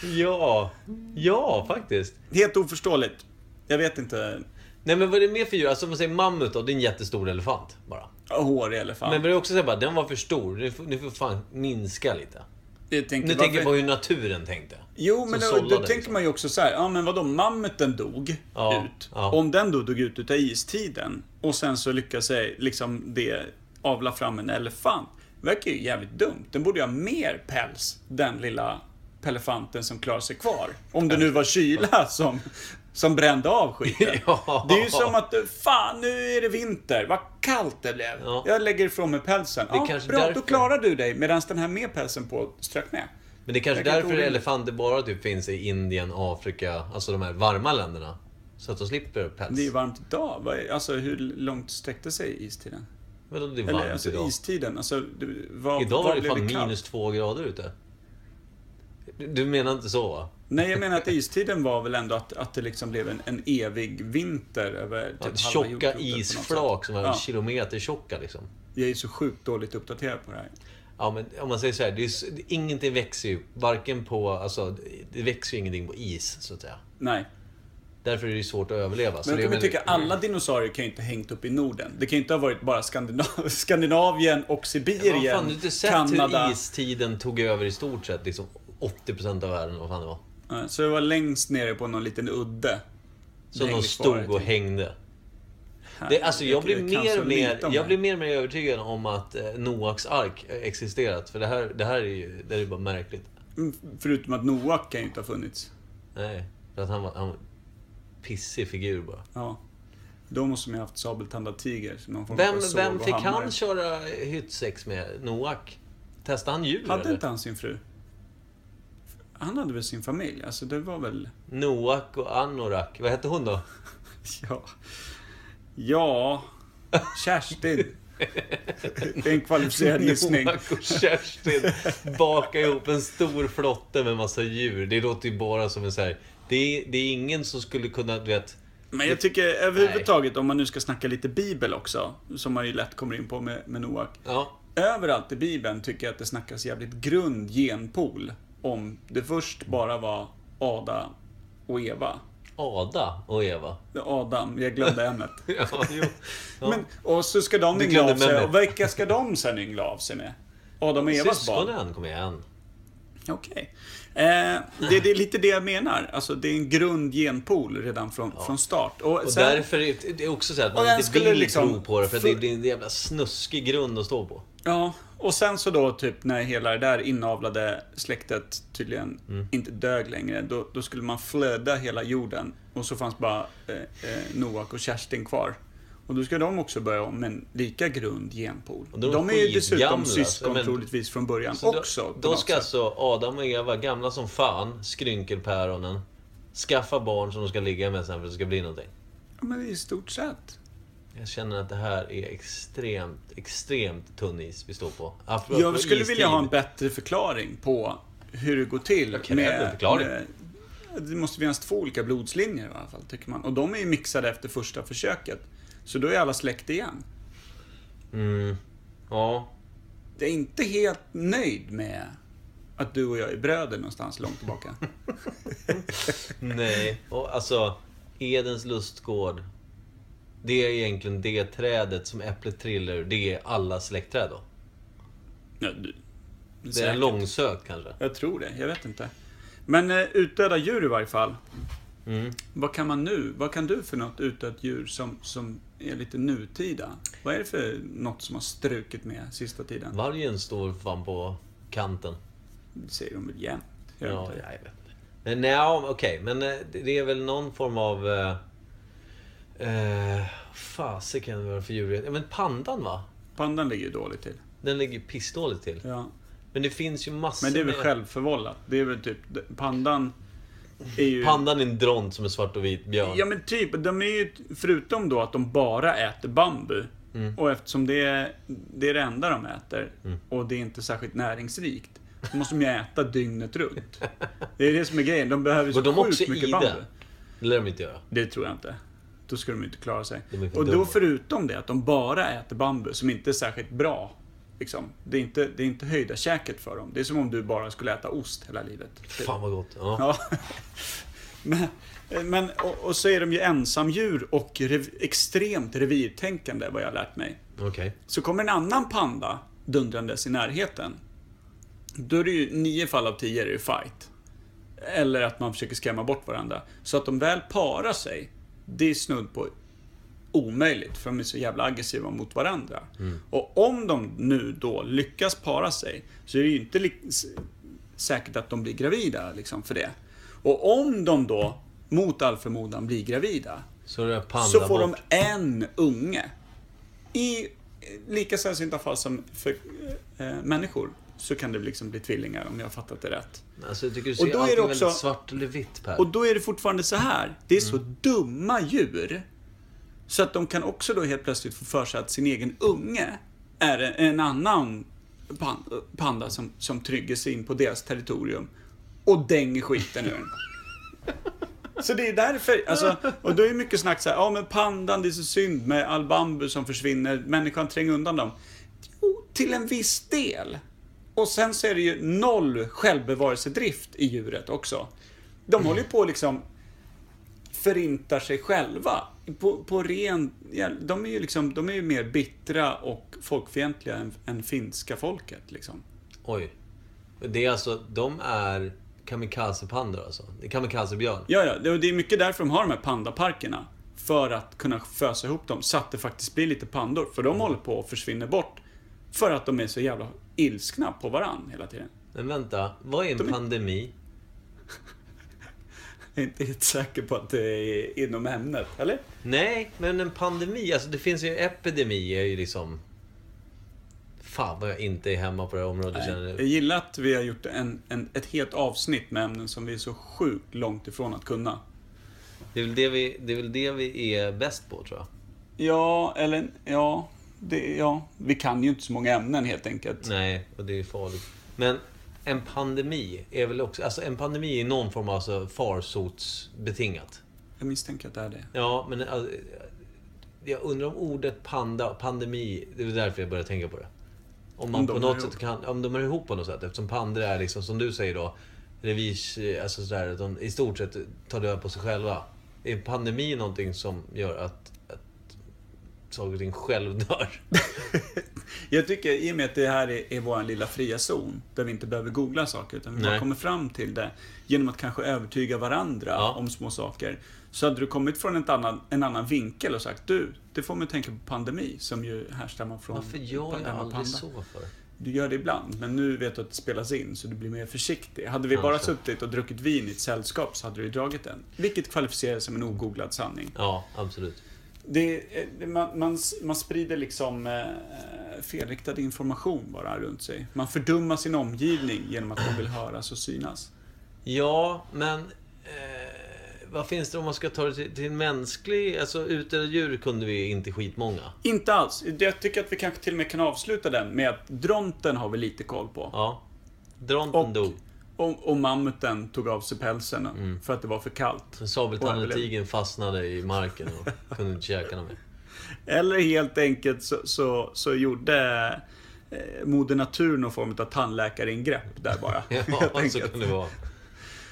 ja, ja faktiskt. Helt oförståeligt. Jag vet inte. Nej men vad är det mer för djur? Alltså om man säger mammut då, det är en jättestor elefant bara. Hårig elefant. Men vad är det också säga bara, den var för stor. Nu får, nu får fan minska lite. Jag tänker, Nu varför- tänker jag på hur naturen tänkte. Jo, men då, då tänker liksom. man ju också så här, ja men vadå, mammuten dog Ja, ut. ja. Om den då dog ut utav istiden och sen så lyckas sig liksom det avla fram en elefant. Verkar ju jävligt dumt. Den borde ju ha mer päls, den lilla elefanten som klarar sig kvar. Om det nu var kyla som, som brände av skiten. Ja. Det är ju som att, fan nu är det vinter, vad kallt det blev. Ja. Jag lägger ifrån mig pälsen. Det är Ja, bra, då därför. klarar du dig. Medan den här med pälsen på strök med. Men det är kanske Verkar därför orimligt. elefanter bara typ finns i Indien, Afrika, alltså de här varma länderna. Så att de slipper päls. Det är ju varmt idag. Är- Alltså hur långt sträckte sig istiden? Vadå det är varmt Eller alltså idag? istiden. Alltså, det- vad, Idag var det fan minus två grader ute. Du menar inte så va? Nej, jag menar att istiden var väl ändå att, att det liksom blev en, en evig vinter över typ Ja, halva tjocka isflak som var Ja, kilometer tjocka liksom. jag är så sjukt dåligt uppdaterad på det här. Ja men om man säger så här, det är, ingenting växer ju, varken på, alltså det växer ju ingenting på is så att säga. Nej. Därför är det ju svårt att överleva. Men jag kan tycka alla dinosaurier kan ju inte ha hängt upp i Norden. Det kan ju inte ha varit bara Skandinav Skandinavien och Sibirien, fan, du har inte sett Kanada. hur istiden tog över i stort sett liksom 80% av världen, vad fan det var. Ja, Så det var längst nere på någon liten udde. Det de hängde kvar ett stod och tag. hängde. Det, alltså jag blir, kan mer så och lite mer, om jag det. blir mer och mer övertygad om att eh, Noaks ark eh, existerat. För det här, det här är ju det här är bara märkligt. Mm, Förutom att Noak kan ju inte ha funnits. Nej, för att han var, han var pissig figur bara. Ja. Då måste man ju ha haft sabeltandad tiger. så Någon form Vem, av såg vem och fick hammare. han köra hyttsex med? Noak? Testade han djur Hade eller? inte han sin fru? Han hade väl sin familj? Alltså det var väl... Noak och Anorak, vad hette hon då? Ja... Ja... Kerstin. Det är en kvalificerad gissning. Noak och Kerstin bakar ihop en stor flotte med massa djur. Det låter ju bara som en så här. Det är, det är ingen som skulle kunna, du vet... Men jag tycker överhuvudtaget, om man nu ska snacka lite bibel också, som man ju lätt kommer in på med, med Noak. Ja, Överallt i bibeln tycker jag att det snackas jävligt grund genpool. Om det först bara var Ada och Eva. Ada och Eva. Adam, jag glömde ämnet. Ja, jo. Ja. Men, och så ska de yngla av sig. Och vilka ska de sen yngla av sig med? Adam och Evas barn? Syskonen kom igen. Okej. Eh, det, det är lite det jag menar. Alltså det är en grund genpool redan från, från start. Och, Och sen, därför är det- det också så att man inte vill liksom- tro på det. För för- det är en jävla snuskig grund att stå på. Ja, och sen så då typ när hela det där inavlade släktet tydligen Mm. inte dög längre. Då, då skulle man flöda hela jorden. Och så fanns bara eh, eh, Noak och Kerstin kvar. Och då ska de också börja om med en lika grund genpool. De är de är ju dessutom skitgamla, syskon men- troligtvis från början Så också. då, då ska sätt. alltså Adam och Eva, gamla som fan, skrynkelpäronen, skaffa barn som de ska ligga med sen för att det ska bli någonting. Ja, men i stort sett. Jag känner att det här är extremt, extremt tunn is vi står på. Apropå Jag skulle istid. vilja ha en bättre förklaring på hur det går till. Jag en förklaring. det måste finnas två olika blodslinjer i alla fall, tycker man. Och de är ju mixade efter första försöket. Så då är alla släkt igen. Mm. Ja. Jag är inte helt nöjd med att du och jag är bröder någonstans långt tillbaka. Nej. Och alltså, Edens lustgård. Det är egentligen det trädet som äpplet trillar ur. Det är alla släktträd då. Ja, du, Det är en långsökt kanske. Jag tror det, jag vet inte. Men eh, utdöda djur i varje fall. Mm. Vad kan man nu? Vad kan du för något utdött djur som, som är lite nutida? Vad är det för något som har strukit med sista tiden? Vargen står fan på kanten. Det säger de väl jämt? De Ja, inte jag vet inte. Nej, okej. Men eh, det det är väl någon form av... Eh, fasiken vad det för djur? Ja, men pandan va? Pandan ligger ju dåligt till. Den ligger ju pissdåligt till. Ja. Men det finns ju massor Men det är väl med... självförvållat? Det är väl typ... Pandan är ju... Pandan är en dront som är svart och vit björn. Ja men typ, de är ju, förutom då att de bara äter bambu. Mm. Och eftersom det är, det är det enda de äter och det är inte särskilt näringsrikt. Så måste de ju äta dygnet runt. Det är det som är grejen, de behöver ju Går så de också sjukt i mycket bambu. det? Det lär de inte göra. Det tror jag inte. Då skulle de inte klara sig. Och då förutom det, att de bara äter bambu, som inte är särskilt bra. Liksom. Det, är inte, det är inte höjda käket för dem. Det är som om du bara skulle äta ost hela livet. Fan vad gott. Ja. Ja. Men, men, och, och så är de ju ensamdjur och rev, extremt revirtänkande, vad jag har lärt mig. Okej. Så kommer en annan panda dundrandes i närheten. Då är det ju nio fall av tio är det ju fight. Eller att man försöker skrämma bort varandra. Så att de väl parar sig, det är snudd på omöjligt, för de är så jävla aggressiva mot varandra. Och om de nu då lyckas para sig, så är det ju inte säkert att de blir gravida liksom, för det. Och om de då, mot all förmodan, blir gravida, Så så får de bort. en unge. I lika sällsynta fall som för eh, människor så kan det liksom bli tvillingar om jag har fattat det rätt. Alltså jag tycker du Och ser då är det också- väldigt svart eller vitt Per. Och då är det fortfarande så här. Det är så dumma djur. Så att de kan också då helt plötsligt få för sig att sin egen unge är en, annan pan- panda som, som trygger sig in på deras territorium. Och dänger skiten ur. Så det är därför, alltså, och då är det mycket snack så här, ja men pandan, det är så synd med all bambu som försvinner, människan tränger undan dem. Jo, till en viss del. Och sen så är det ju noll självbevarelsedrift i djuret också. De håller ju på liksom förintar sig själva. På, på ren... Ja, de är ju liksom, de är ju mer bittra och folkfientliga än, än finska folket liksom. Oj. Det är alltså, de är kamikazepandor alltså? Det är kamikazebjörn? Ja, ja, det är mycket därför de har de här pandaparkerna. För att kunna fösa ihop dem så att det faktiskt blir lite pandor. För de håller på att försvinna bort. För att de är så jävla ilskna på varann hela tiden. Men vänta, vad är en De pandemi? Jag är inte helt säker på att det är inom ämnet, eller? Nej, men en pandemi, alltså det finns ju epidemi är ju liksom... Fan vad jag inte är hemma på det här området känner Jag jag. gillar att vi har gjort en, en, ett helt avsnitt med ämnen som vi är så sjukt långt ifrån att kunna. Det är väl det vi, det är, väl det vi är bäst på tror jag. Ja, eller ja, det, ja. Vi kan ju inte så många ämnen helt enkelt. Nej, och det är farligt. Men en pandemi är väl också... Alltså en pandemi är någon form alltså, farsotsbetingat. Jag misstänker att det är det. Ja, men alltså, jag undrar om ordet panda pandemi, det är därför jag börjar tänka på det. Om man Om på något sätt kan, om de är ihop på något sätt. Eftersom pandor är liksom, som du säger då, revirs, alltså sådär, att de i stort sett tar död på sig själva. Är pandemi någonting som gör att saker och ting själv dör? Jag tycker, i och med att det här är, är vår lilla fria zon, där vi inte behöver googla saker, utan vi bara kommer fram till det genom att kanske övertyga varandra Ja. om små saker. Så hade du kommit från ett annan, en annan vinkel och sagt du, det får mig att tänka på pandemi, som ju härstammar från Varför gör jag aldrig panda. så för? Du gör det ibland, men nu vet du att det spelas in, så du blir mer försiktig. Hade vi bara Kanske. suttit och druckit vin i ett sällskap så hade du ju dragit den. Vilket kvalificerar som en ogooglad sanning. Ja, absolut. Det, det, man, man, man sprider liksom eh, felriktad information bara runt sig. Man fördummar sin omgivning genom att man vill höras och synas. Ja, men... Eh, vad finns det om man ska ta det till, till en mänsklig... Alltså utdöda djur kunde vi inte skitmånga. Inte alls. Jag tycker att vi kanske till och med kan avsluta den med att dronten har vi lite koll på. Ja. Dronten Och- dog. Och, och mammuten tog av sig pälsen Mm. för att det var för kallt. Den Och sabeltandade överlevde. tigern fastnade i marken och kunde inte käka något mer. Eller helt enkelt så, så, så gjorde eh, Moder Natur någon form av tandläkaringrepp där bara. Ja, så enkelt. kan det vara.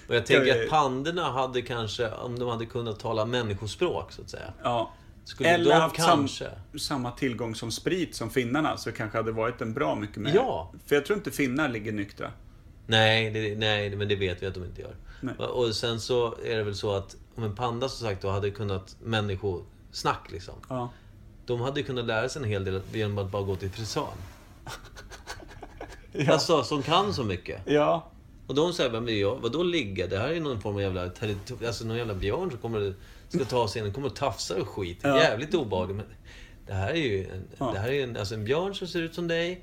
Och jag tänker att pandorna hade kanske, om de hade kunnat tala människospråk så att säga. Ja. Skulle Eller haft sam- kanske... samma tillgång som sprit som finnarna så kanske hade varit en bra mycket mer. Ja. För jag tror inte finnar ligger nyktra. Nej, det, nej, men det vet vi att de inte gör. Nej. Och sen så är det väl så att om en panda som sagt då hade kunnat människosnack liksom. Ja. De hade ju kunnat lära sig en hel del genom att bara gå till frisören. Ja. Alltså, som kan så mycket. ja. Och de säger, men jag, vadå ligga? Det här är någon form av jävla, alltså någon jävla björn som kommer, ska ta sig in och kommer och tafsa och skit. Ja. Jävligt obehagligt. Men det här är ju en, Ja. det här är en, alltså en björn som ser ut som dig.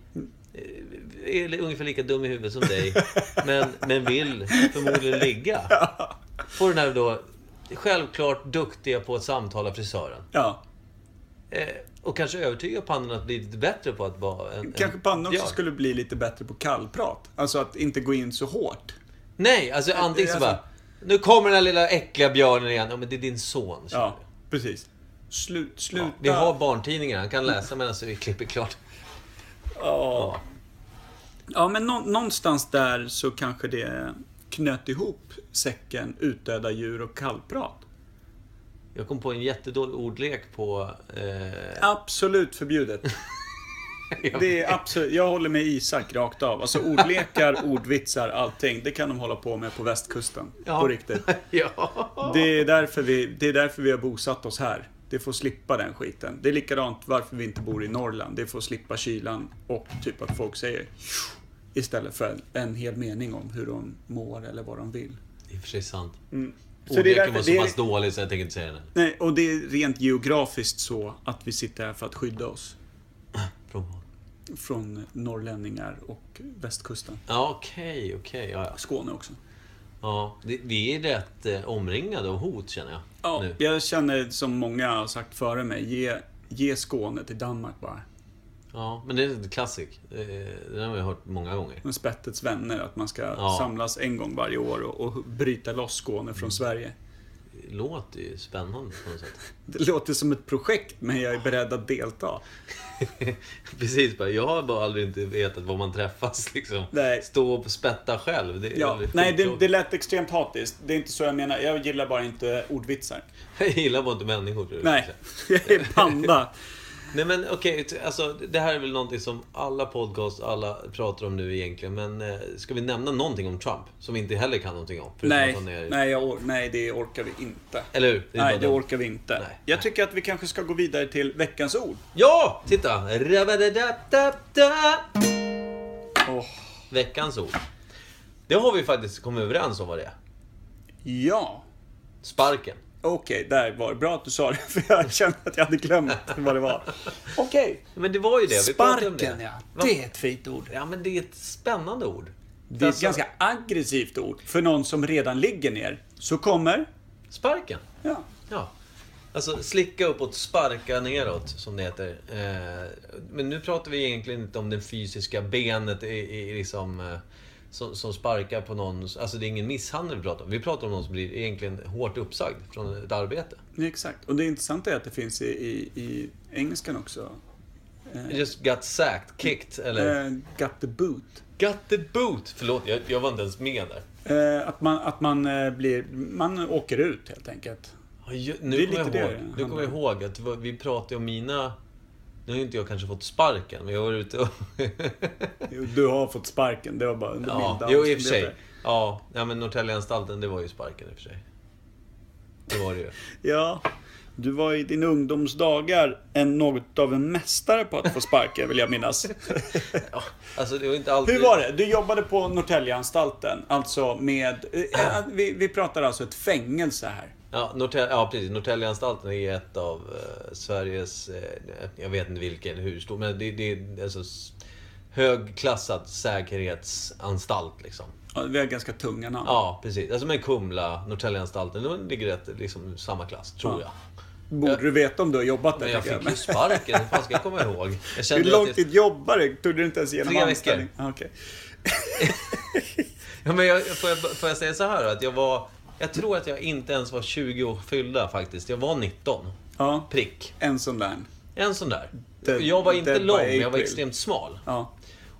Eh, Är ungefär lika dum i huvudet som dig. Men, men vill förmodligen ligga. Får den här då, självklart duktiga på att samtala frisören. ja. Eh, och kanske övertyga pannorna att bli lite bättre på att vara en... Kanske pannan också björn. skulle bli lite bättre på kallprat. Alltså att inte gå in så hårt. Nej, alltså antingen så Alltså- bara... Nu kommer den här lilla äckliga björnen igen. Ja, men det är din son. Ja, precis. Slut, sluta. Ja, vi har barntidningar. Han kan läsa medan vi klipper klart. Ja. Ja, men nå- någonstans där så kanske det knöt ihop säcken utdöda djur och kallprat. Jag kom på en jättedålig ordlek på... Eh, Absolut förbjudet. Det är absolut, jag håller med Isak rakt av. Alltså ordlekar, ordvitsar, allting. Det kan de hålla på med på västkusten. Ja. På riktigt. ja. Det är, därför vi, det är därför vi har bosatt oss här. Det får slippa den skiten. Det är likadant varför vi inte bor i Norrland. Det får slippa kylan och typ att folk säger istället för en, hel mening om hur de mår eller vad de vill. Det är för sig sant. Så det är Ordleken därför, var så det pass är, dålig så jag tänker inte säga den. nej, och det är rent geografiskt så att vi sitter här för att skydda oss Från... från norrlänningar och västkusten. Ja, okej, okej. ja, ja. Skåne också. Ja, det, vi är rätt eh, omringade av hot känner jag. Ja, Nu. jag känner som många har sagt före mig. Ge, ge Skåne till Danmark bara. Ja, men det är en klassik. Eh, Den har vi hört många gånger. Med Spettets vänner, att man ska Ja. samlas en gång varje år och, och bryta loss Skåne Mm. från Sverige. Låter ju spännande på något sätt. Det låter som ett projekt, men jag är beredd att delta. Precis, bara, jag har bara aldrig inte vetat var man träffas liksom. Nej. Stå och spätta själv. Det är Ja, nej, det, det lät extremt hatiskt. Det är inte så jag menar. Jag gillar bara inte ordvitsar. Jag gillar bara inte människor. tror jag. Nej, jag är panda. Nej men okej, t- alltså det här är väl någonting som alla podcast, alla pratar om nu egentligen. Men eh, ska vi nämna någonting om Trump? Som vi inte heller kan någonting om. Nej, är- nej, jag nej, det orkar vi inte. Eller hur? Det Nej, det dumt. orkar vi inte. Nej. Jag tycker att vi kanske ska gå vidare till veckans ord. Ja! Titta! Åh, Veckans ord. Det har vi faktiskt kommit överens om vad det är. ja. Sparken. Okej, där var det. Bra att du sa det, för jag kände att jag hade glömt vad det var. Okej. Men det var ju det. Vi pratade om Sparken, det. ja. Det är ett fint ord. Ja, men det är ett spännande ord. Det är ett Alltså, ganska aggressivt ord. För någon som redan ligger ner. Så kommer... Sparken. Ja. Ja. Alltså slicka uppåt, sparka neråt, som det heter. Eh, men nu pratar vi egentligen inte om det fysiska benet i, i, liksom, eh, som, som sparkar på någon. Alltså det är ingen misshandel vi pratar om. Vi pratar om någon som blir egentligen hårt uppsagd från ett arbete. Exakt. Och det intressanta är att det finns i, i, i engelskan också. Just got sacked, kicked, eller... Eh, got the boot. Got the boot! Förlåt, jag, jag var inte ens med där. Eh, att man, att man eh, blir... Man åker ut helt enkelt. Ja, ju- Nu är kommer jag ihåg, det nu kommer jag ihåg att vi pratade om mina... Nu har ju inte jag kanske fått sparken, men jag var ute och... Jo, Du har fått sparken. Det var bara under Ja, milda jo i och för sig. Ja, ja men Norrtäljeanstalten, det var ju sparken i och för sig. Det var det ju. Ja. Du var i din ungdomsdagar en, något av en mästare på att få sparken, vill jag minnas. Ja, alltså det var inte alltid... Hur var det? Du jobbade på Norrtäljeanstalten, alltså med... Eh, vi, vi pratar alltså ett fängelse här. Ja, Norrtälje, ja precis. Norrtäljeanstalten är ett av eh, Sveriges... Eh, jag vet inte vilken, hur stor, men det, det är alltså högklassad säkerhetsanstalt liksom. Ja, vi har ganska tunga namn. Ja, precis. Alltså med Kumla, Norrtäljeanstalten, de ligger rätt liksom samma klass, tror Ja. jag. Borde du veta om du har jobbat där? Men jag fick ju sparken, hur fan ska jag komma ihåg? Jag Hur lång tid jobbar du? Tog du inte ens igenom Tre veckor. anställning? Ah, okej. Ja, men jag, får, jag, får jag säga så här att jag var... Jag tror att jag inte ens var 20 år fyllda faktiskt. Jag var 19. Ja, Prick. en sån där. En sån där. Dead- jag var inte lång, men jag var extremt smal. Ja.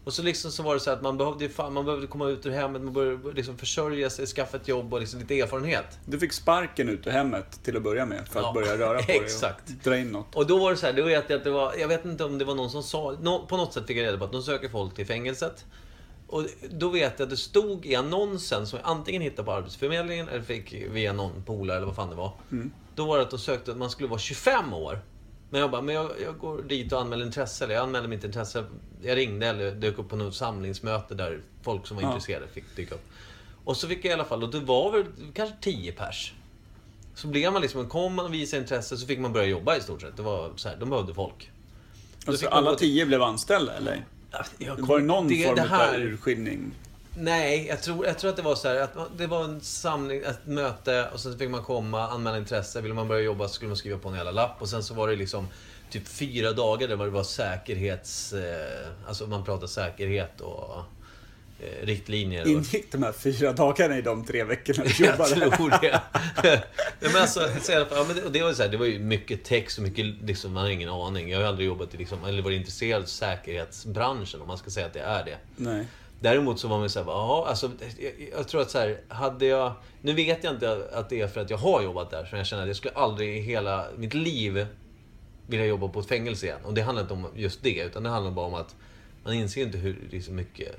Och så liksom så var det så att man behövde, fan, man behövde komma ut ur hemmet, man behövde liksom försörja sig, skaffa ett jobb och liksom lite erfarenhet. Du fick sparken ut ur hemmet till att börja med för att Ja, börja röra på dig exakt. och dra in något. Och då var det så här, då vet jag att det var, jag vet inte om det var någon som sa, på något sätt fick jag reda på att de söker folk till fängelset. Och då vet jag att det stod i annonsen som jag antingen hittade på Arbetsförmedlingen eller fick via någon polare eller vad fan det var. Då var det att de sökte att man skulle vara 25 år. Men jag bara, men jag, jag går dit och anmäler intresse. Eller jag anmälde mitt intresse. Jag ringde eller dök upp på något samlingsmöte där folk som var Ja. intresserade fick dyka upp. Och så fick jag i alla fall, och det var väl kanske 10 pers. Så blev man liksom, kom man och visade intresse så fick man börja jobba i stort sett. Det var så här, de behövde folk. Alltså, alla gå- tio blev anställda eller? Jag Var det någon det, form det här, av urskiljning? Nej, jag tror, jag tror att det var så här att det var en samling, ett möte och sen fick man komma, anmäla intresse. Ville man börja jobba så skulle man skriva på en jävla lapp och sen så var det liksom typ fyra dagar där det var säkerhets... Eh, alltså man pratade säkerhet och riktlinjer. Och, Ingick de här fyra dagarna i de tre veckorna du jag jobbade? tror det. Nej, men alltså, så ja, men det, var så här, det var ju mycket text och mycket, liksom, man har ingen aning. Jag har ju aldrig jobbat i, liksom, eller varit intresserad av säkerhetsbranschen om man ska säga att det är det. Nej. Däremot så var man så här, ja, alltså, jag, jag tror att så här, hade jag... Nu vet jag inte att det är för att jag har jobbat där, så jag känner att jag skulle aldrig i hela mitt liv vilja jobba på ett fängelse igen. Och det handlar inte om just det, utan det handlar bara om att man inser inte hur liksom mycket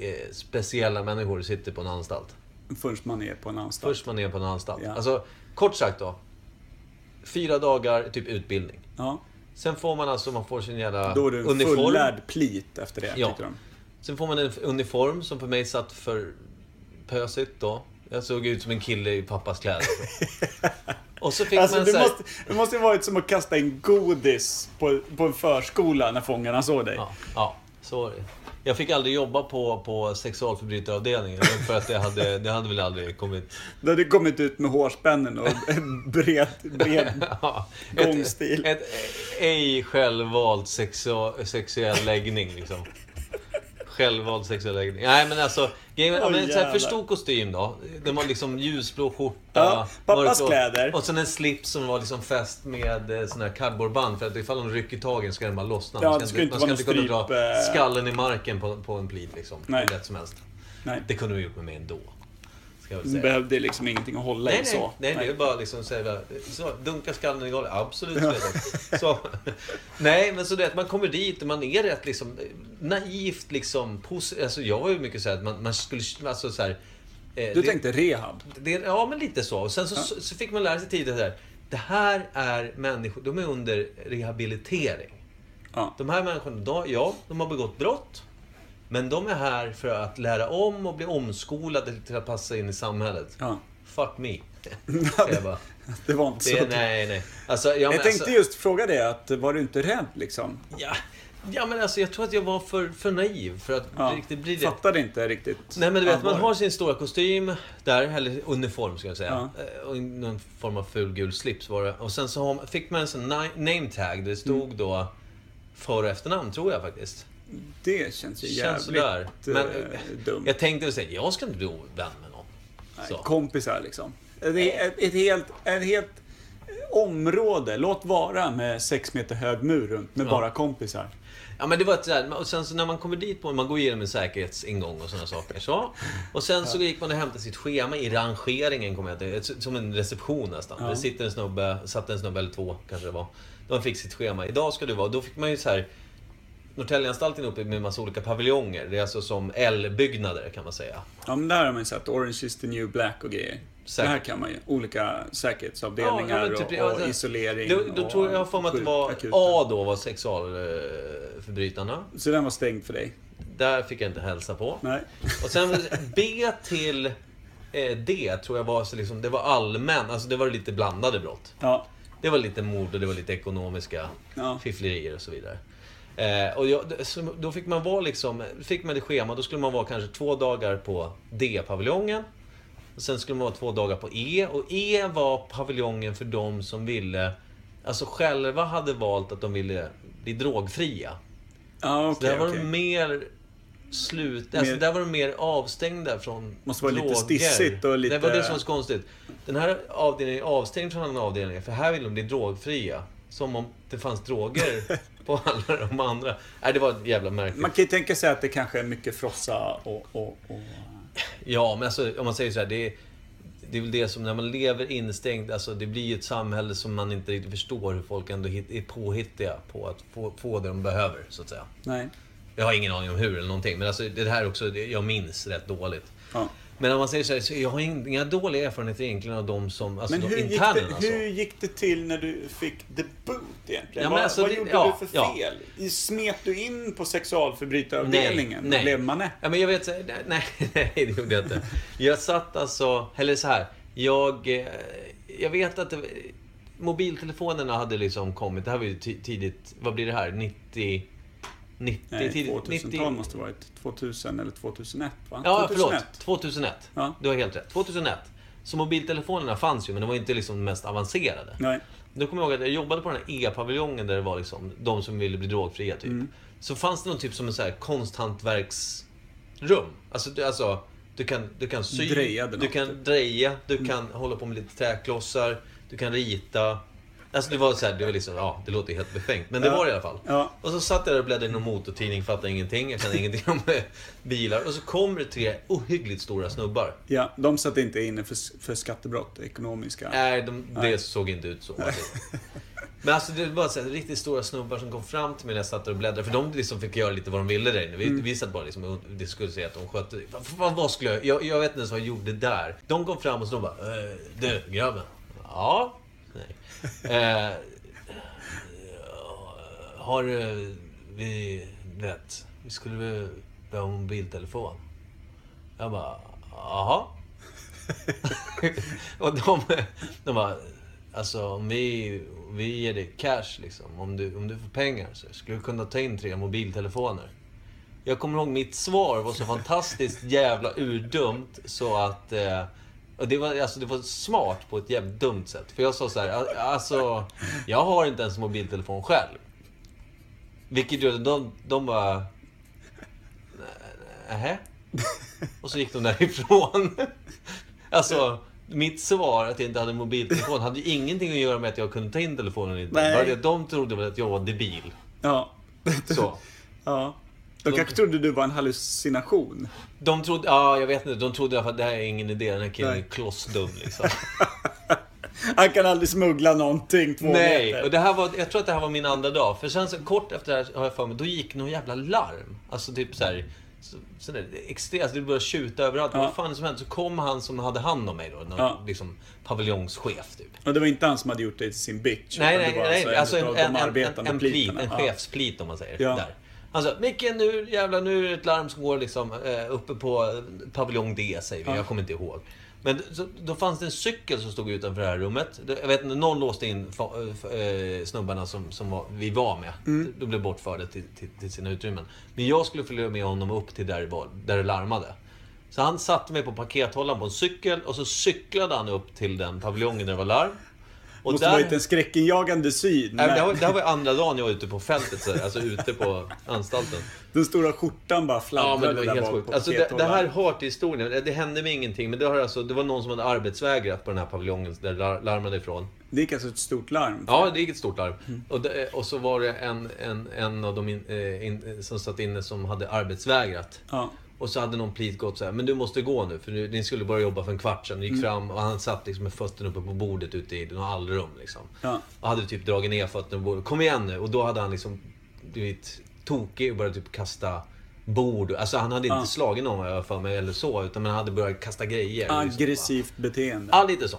eh, speciella människor sitter på en anstalt. Förrän man är på en anstalt. Först man är på en anstalt. Ja. Alltså, kort sagt då. Fyra dagar, typ utbildning. Ja. Sen får man alltså, man får sin jävla Då är du en uniform. fullärd plit efter det, Ja. tyckte de. Sen får man en uniform som för mig satt för pösigt då. Jag såg ut som en kille i pappas kläder. Och så fick Alltså, man det, så här, måste, det måste ju varit som att kasta in godis på, på en förskola när fångarna såg dig. Ja, ja, så var det. Jag fick aldrig jobba på, på sexualförbrytaravdelningen. För att det hade, det hade väl aldrig kommit... Du hade kommit ut med hårspännen och bred, bred Ja, Gångstil. Ett, ett ej självvald sexu- sexuell läggning liksom. Självvald sexuell läggning. Nej men alltså, grejen, oh, men, så här, för stor kostym då. Den var liksom ljusblå skjorta. Ja, pappas kläder. Och sen en slips som var liksom fäst med eh, sån här cardboardband. För att ifall de rycker tag den ska den bara lossna. Ja, man ska inte, man ska inte kunna dra eh. skallen i marken på, på en plid liksom. Nej. Hur lätt som helst. Nej. Det kunde de gjort med mig ändå. Du behövde liksom ingenting att hålla Nej, i nej, så. nej, det är bara liksom säga så, dunka skallen i golvet. Absolut, så. jag. så. Nej, men så det att man kommer dit och man är rätt liksom naivt liksom. Pos- alltså jag var ju mycket så här att man, man skulle, alltså så här, eh, Du det, tänkte rehab? det, ja, men lite så. Och sen så, så, så fick man lära sig tidigt så här. Det här är människor, de är under rehabilitering. Ja. De här människorna, de, ja, de har begått brott. Men de är här för att lära om och bli omskolade till att passa in i samhället. ja. Fuck me. Jag bara. Det var inte så. Det, nej, nej. Alltså, ja, men jag tänkte alltså, just fråga det, att var du inte rädd liksom? Ja, ja, men alltså jag tror att jag var för, för naiv för att Ja. riktigt bli det. Fattade inte riktigt Nej men du vet, man har sin stora kostym där, eller uniform ska jag säga. Eh, Och någon form av fulgul slips var det. Och sen så fick man en sån na- name tag där det stod Mm. då för och efternamn, tror jag faktiskt. Det känns ju Känns jävligt sådär. Men, eh, eh, dumt. Jag tänkte väl säga, jag ska inte bli vän med någon. Nej, kompisar liksom. Det är ett, ett helt, ett helt område, låt vara med sex meter hög mur runt, med Ja. bara kompisar. Ja men det var ett sådär, och sen så när man kommer dit, på, man går igenom en säkerhetsingång och sådana saker. Så. Och sen så gick man och hämtade sitt schema i rangeringen, kommer jag till, som en reception nästan. Ja. Det sitter en snubbe, satt en snubbe eller två kanske det var. De fick sitt schema. Idag ska det vara, då fick man ju så här Norrtäljeanstalten är uppe med en massa olika paviljonger. Det är alltså som L-byggnader kan man säga. Ja, men där har man ju sett Orange is the new black och grejer. Säkert. Det här kan man ju. Olika säkerhetsavdelningar Ja, typ, och, och isolering. Då, då och tror jag, för mig att det var akuten. A då var sexualförbrytarna. Så den var stängd för dig? Där fick jag inte hälsa på. Nej. Och sen B till eh, D tror jag var så liksom, det var allmän, alltså det var lite blandade brott. Ja. Det var lite mord och det var lite ekonomiska Ja. fifflerier och så vidare. Eh, och jag, då fick man vara liksom, fick man det schema, då skulle man vara kanske två dagar på D-paviljongen. Och sen skulle man vara två dagar på E. Och E var paviljongen för de som ville, alltså själva hade valt att de ville bli drogfria. Ja, Så där var okej. de mer slut... Alltså Mer- där var de mer avstängda från Måste vara lite droger. stissigt och lite- Det var det som var så konstigt. Den här avdelningen är avstängd från andra avdelningar, för här vill de bli drogfria. Som om det fanns droger på alla de andra. Nej, det var jävla märkligt. Man kan ju tänka sig att det kanske är mycket frossa och... och, och... Ja, men alltså, om man säger så här, det är, det är väl det som när man lever instängd, alltså det blir ju ett samhälle som man inte riktigt förstår hur folk ändå hit, är påhittiga på att få, få det de behöver, så att säga. Nej. Jag har ingen aning om hur eller någonting. Men alltså, det här är också, det- jag minns rätt dåligt. Ja. Men om man säger så här, så jag har inga dåliga erfarenheter egentligen av de som, alltså Men de hur gick, det, alltså. hur gick det till när du fick debut egentligen? Ja, vad alltså, vad det- gjorde ja, du för ja. fel? Smet du in på sexualförbrytaravdelningen nej. och blev manett? Ja, men jag vet, nej, nej, nej, det gjorde jag inte. Jag satt alltså, eller så här. Jag, eh, jag vet att det, mobiltelefonerna hade liksom kommit. Det här var ju ti- tidigt, vad blir det här? 90... 90, Nej, tidigt, 2000-tal måste ha varit 2000 eller 2001 va? Ja, 2001. förlåt. 2001. Ja. Du har helt rätt. 2001. Så mobiltelefonerna fanns ju, men de var inte liksom de mest avancerade. Nej. Då kommer jag ihåg att jag jobbade på den här E-paviljongen där det var liksom de som ville bli drogfria typ. Mm. Så fanns det någon typ som en så här konsthantverksrum. Alltså, du, alltså du kan, du kan sy, Drejade du något, kan typ. dreja, du kan hålla på med lite träklossar, du kan rita. Alltså det var så här, det var liksom, ja, det låter helt befängt. Men det Ja. var det i alla fall. Ja. Och så satt jag där och bläddrade i någon motortidning, fattade ingenting. Jag kände ingenting om bilar. Och så kommer det tre ohyggligt stora snubbar. Ja, de satt inte inne för, för skattebrott, ekonomiska. Nej, de, det Nej. såg inte ut så. Men alltså det var så här, riktigt stora snubbar som kom fram till mig när jag satt där och bläddrade. För de liksom fick göra lite vad de ville där inne. Vi, Mm. vi satt bara liksom och det skulle säga att de skötte... Vad, vad, skulle jag, jag... Jag vet inte ens vad jag gjorde där. De kom fram och så de bara... "Eh, Du, grabben. Ja? Eh, har du... Vi... Vet. Vi skulle behöva en mobiltelefon. Jag bara... Jaha? och de, de bara, alltså om vi, vi ger dig cash liksom, om du, om du får pengar så skulle du kunna ta in tre mobiltelefoner. Jag kommer ihåg mitt svar var så fantastiskt jävla urdumt så att... Eh, och det var, alltså, det var smart på ett jävligt dumt sätt. För jag sa så här, "Al- alltså, jag har inte ens mobiltelefon själv. Vilket gjorde de, de bara... Nähä? Och så gick de därifrån. Alltså, mitt svar att jag inte hade mobiltelefon hade ju ingenting att göra med att jag kunde ta in telefonen inte. Nej. Bara det De trodde väl att jag var debil. Ja. Så. ja. De kanske trodde du var en hallucination. De trodde, ja jag vet inte, de trodde i alla fall att det här är ingen idé, den här killen är Nej. klossdum liksom. Han kan aldrig smuggla någonting två Nej, meter. och det här var, jag tror att det här var min andra dag. För sen så kort efter det här har jag för mig, då gick någon jävla larm. Alltså typ så här. Så, så där, extremt, alltså det började tjuta överallt. Ja. Vad fan är som hände? Så kom han som hade hand om mig då. Någon, Ja. liksom paviljonschef typ. Och det var inte han som hade gjort det till sin bitch. Nej, nej, det var nej. Alltså en, en, en, en, plit, en chefsplit om man säger. Ja. Där. Han sa, Micke nu jävlar, nu är det ett larm som går liksom eh, uppe på paviljong D säger vi. Ja. Jag kommer inte ihåg. Men då fanns det en cykel som stod utanför det här rummet. Jag vet inte, någon låste in eh, snubbarna som, som var, vi var med. Mm. De blev bortförda till, till, till sina utrymmen. Men jag skulle följa med honom upp till där det, var, där det larmade. Så han satte mig på pakethållaren på en cykel och så cyklade han upp till den paviljongen där det var larm. Och Måste varit en skräckinjagande syn. Nej, men det, här, var- det här var andra dagen jag var ute på fältet, så, alltså ute på anstalten. Den stora skjortan bara Ja, fladdrade men det var där helt bak Alltså, det, det här hör till historien. Det, hände mig ingenting, men det, har alltså, det var någon som hade arbetsvägrat på den här paviljongen där lar, larmade ifrån. Det gick alltså ett stort larm. Ja, det gick ett stort larm. Och, det, och så var det en, en, en av de in, eh, in, som satt inne som hade arbetsvägrat. Ja. Och så hade någon plit gått så här, men du måste gå nu för ni skulle bara jobba för en kvart sedan. Ni gick fram och han satt liksom med fötterna uppe på bordet ute i något allrum liksom. Ja. Och hade typ dragit ner fötterna på bordet. Kom igen nu! Och då hade han liksom blivit tokig och börjat typ kasta bord. Alltså han hade inte Ja. slagit någon jag för mig eller så. Utan man hade börjat kasta grejer. liksom. Aggressivt beteende. Ja, lite så.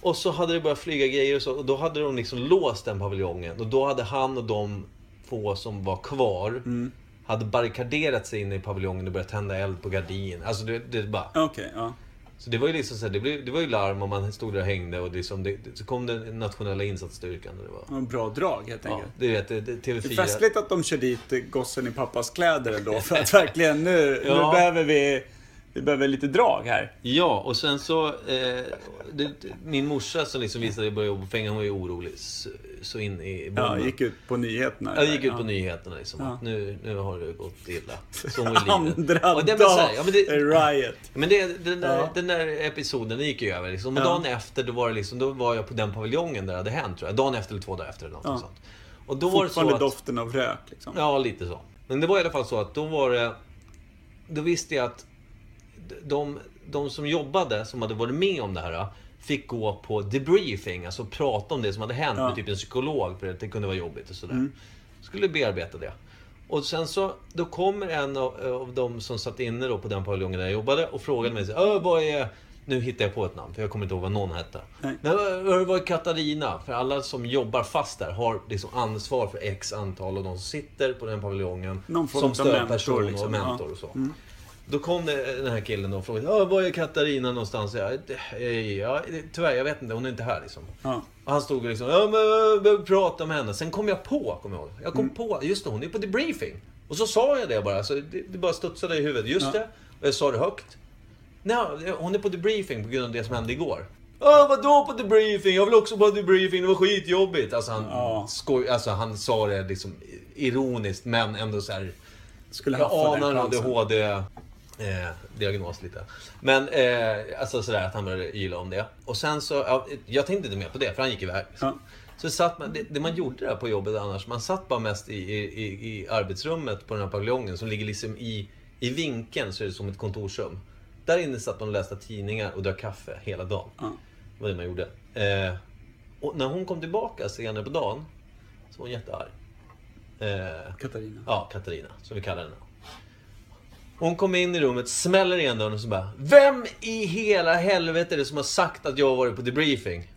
Och så hade det börjat flyga grejer och så. Och då hade de liksom låst den paviljongen. Och då hade han och de få som var kvar Mm. Hade barrikaderat sig inne i paviljongen och börjat tända eld på gardin. Alltså det, det bara... Okej, ja. Så det var ju liksom så här, det, blev, det var ju larm och man stod där och hängde och liksom, det, så kom den nationella insatsstyrkan. Och det var, En bra drag helt ja, enkelt. du vet, det, det, Det är TV4. festligt att de kör dit gossen i pappas kläder ändå. För att verkligen nu, Ja. nu behöver vi, vi behöver lite drag här. Ja, och sen så... Eh, det, min morsa som liksom visade att jag började jobba på fängelset, hon var ju orolig. Så, så in i Ja, bomben. gick ut på nyheterna. Ja, gick ut Ja. på nyheterna liksom. Ja. Att nu, nu har det gått illa. Så hon. Andra Och det, men, så här, dag, ja, men det, riot. men det, den, där, Ja. den där episoden den gick ju över. Liksom. Och Ja. dagen efter, då var, det liksom, då var jag på den paviljongen där det hade hänt tror jag. Dagen efter eller två dagar efter eller något Ja. sånt. Och då var det så Fortfarande att, doften av rök liksom. Ja, lite så. Men det var i alla fall så att då var det... Då visste jag att de, de som jobbade, som hade varit med om det här, fick gå på debriefing, alltså prata om det som hade hänt Ja. med typ en psykolog, för att det kunde vara jobbigt och sådär. Mm. Skulle bearbeta det. Och sen så, då kommer en av, av de som satt inne då på den paviljongen där jag jobbade och frågade mig "Ö, vad är... Nu hittar jag på ett namn, för jag kommer inte ihåg vad någon hette. Nej. Men vad är Katarina? För alla som jobbar fast där har liksom ansvar för X antal av de som sitter på den paviljongen. Någon form som stödperson liksom. och mentor. Mm. och så. Då kom det, den här killen och frågade "Ja, var är Katarina någonstans? Ja, det- ja, tyvärr, jag vet inte. Hon är inte här liksom. Ja. Och han stod och liksom, ja men jag behöver prata med henne. Sen kom jag på, kommer jag ihåg. Jag Mm. kom på, just det, hon är på debriefing. Och så sa jag det bara, så det, det bara studsade i huvudet. Just Ja. det. Och jag sa det högt. Nej, hon är på debriefing på grund av det som hände igår. Ja, vadå på debriefing? Jag vill också på debriefing, det var skitjobbigt. Alltså han, Ja. skoj, alltså han sa det liksom ironiskt, men ändå så här. Skulle Jag anar en chansen. ADHD-diagnos lite. Men eh, alltså sådär att han började yla om det. Och sen så, ja, jag tänkte inte mer på det för han gick iväg. Ja. Så satt man, det, det man gjorde där på jobbet annars, man satt bara mest i, i, i, i arbetsrummet på den här paviljongen som ligger liksom i, i vinkeln så är det som ett kontorsrum. Där inne satt man och läste tidningar och drack kaffe hela dagen. Ja. Det var det man gjorde. Eh, och när hon kom tillbaka senare på dagen så var hon jättearg. Eh, Katarina. Ja, Katarina, som vi kallar henne. Hon kom in i rummet, smäller igen dörren och så bara Vem i hela helvete är det som har sagt att jag har varit på debriefing?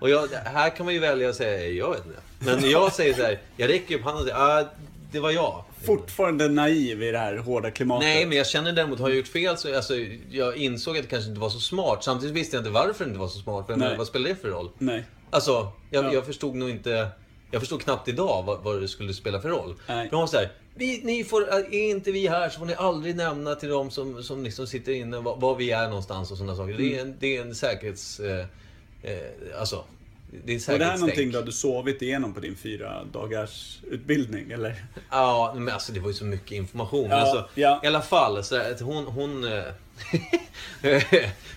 Och jag, här kan man ju välja att säga, jag vet inte. Men jag säger så här, jag räcker upp handen och säger, ah, det var jag. Fortfarande naiv i det här hårda klimatet. Nej, men jag känner däremot, har jag gjort fel så alltså, jag insåg att det kanske inte var så smart. Samtidigt visste jag inte varför det inte var så smart. För vad spelar det för roll? Nej. Alltså, jag, Ja. jag förstod nog inte... Jag förstod knappt idag vad, vad det skulle spela för roll. Nej. För hon var så här, vi, ni får, är inte vi här så får ni aldrig nämna till dem som, som liksom sitter inne var, var vi är någonstans och sådana saker. Det, är en, det är en säkerhets... Eh, eh, alltså, det är Var det här någonting du hade sovit igenom på din fyra dagars utbildning eller? Ja, men alltså det var ju så mycket information. Ja, alltså, ja. I alla fall, så att hon... hon eh,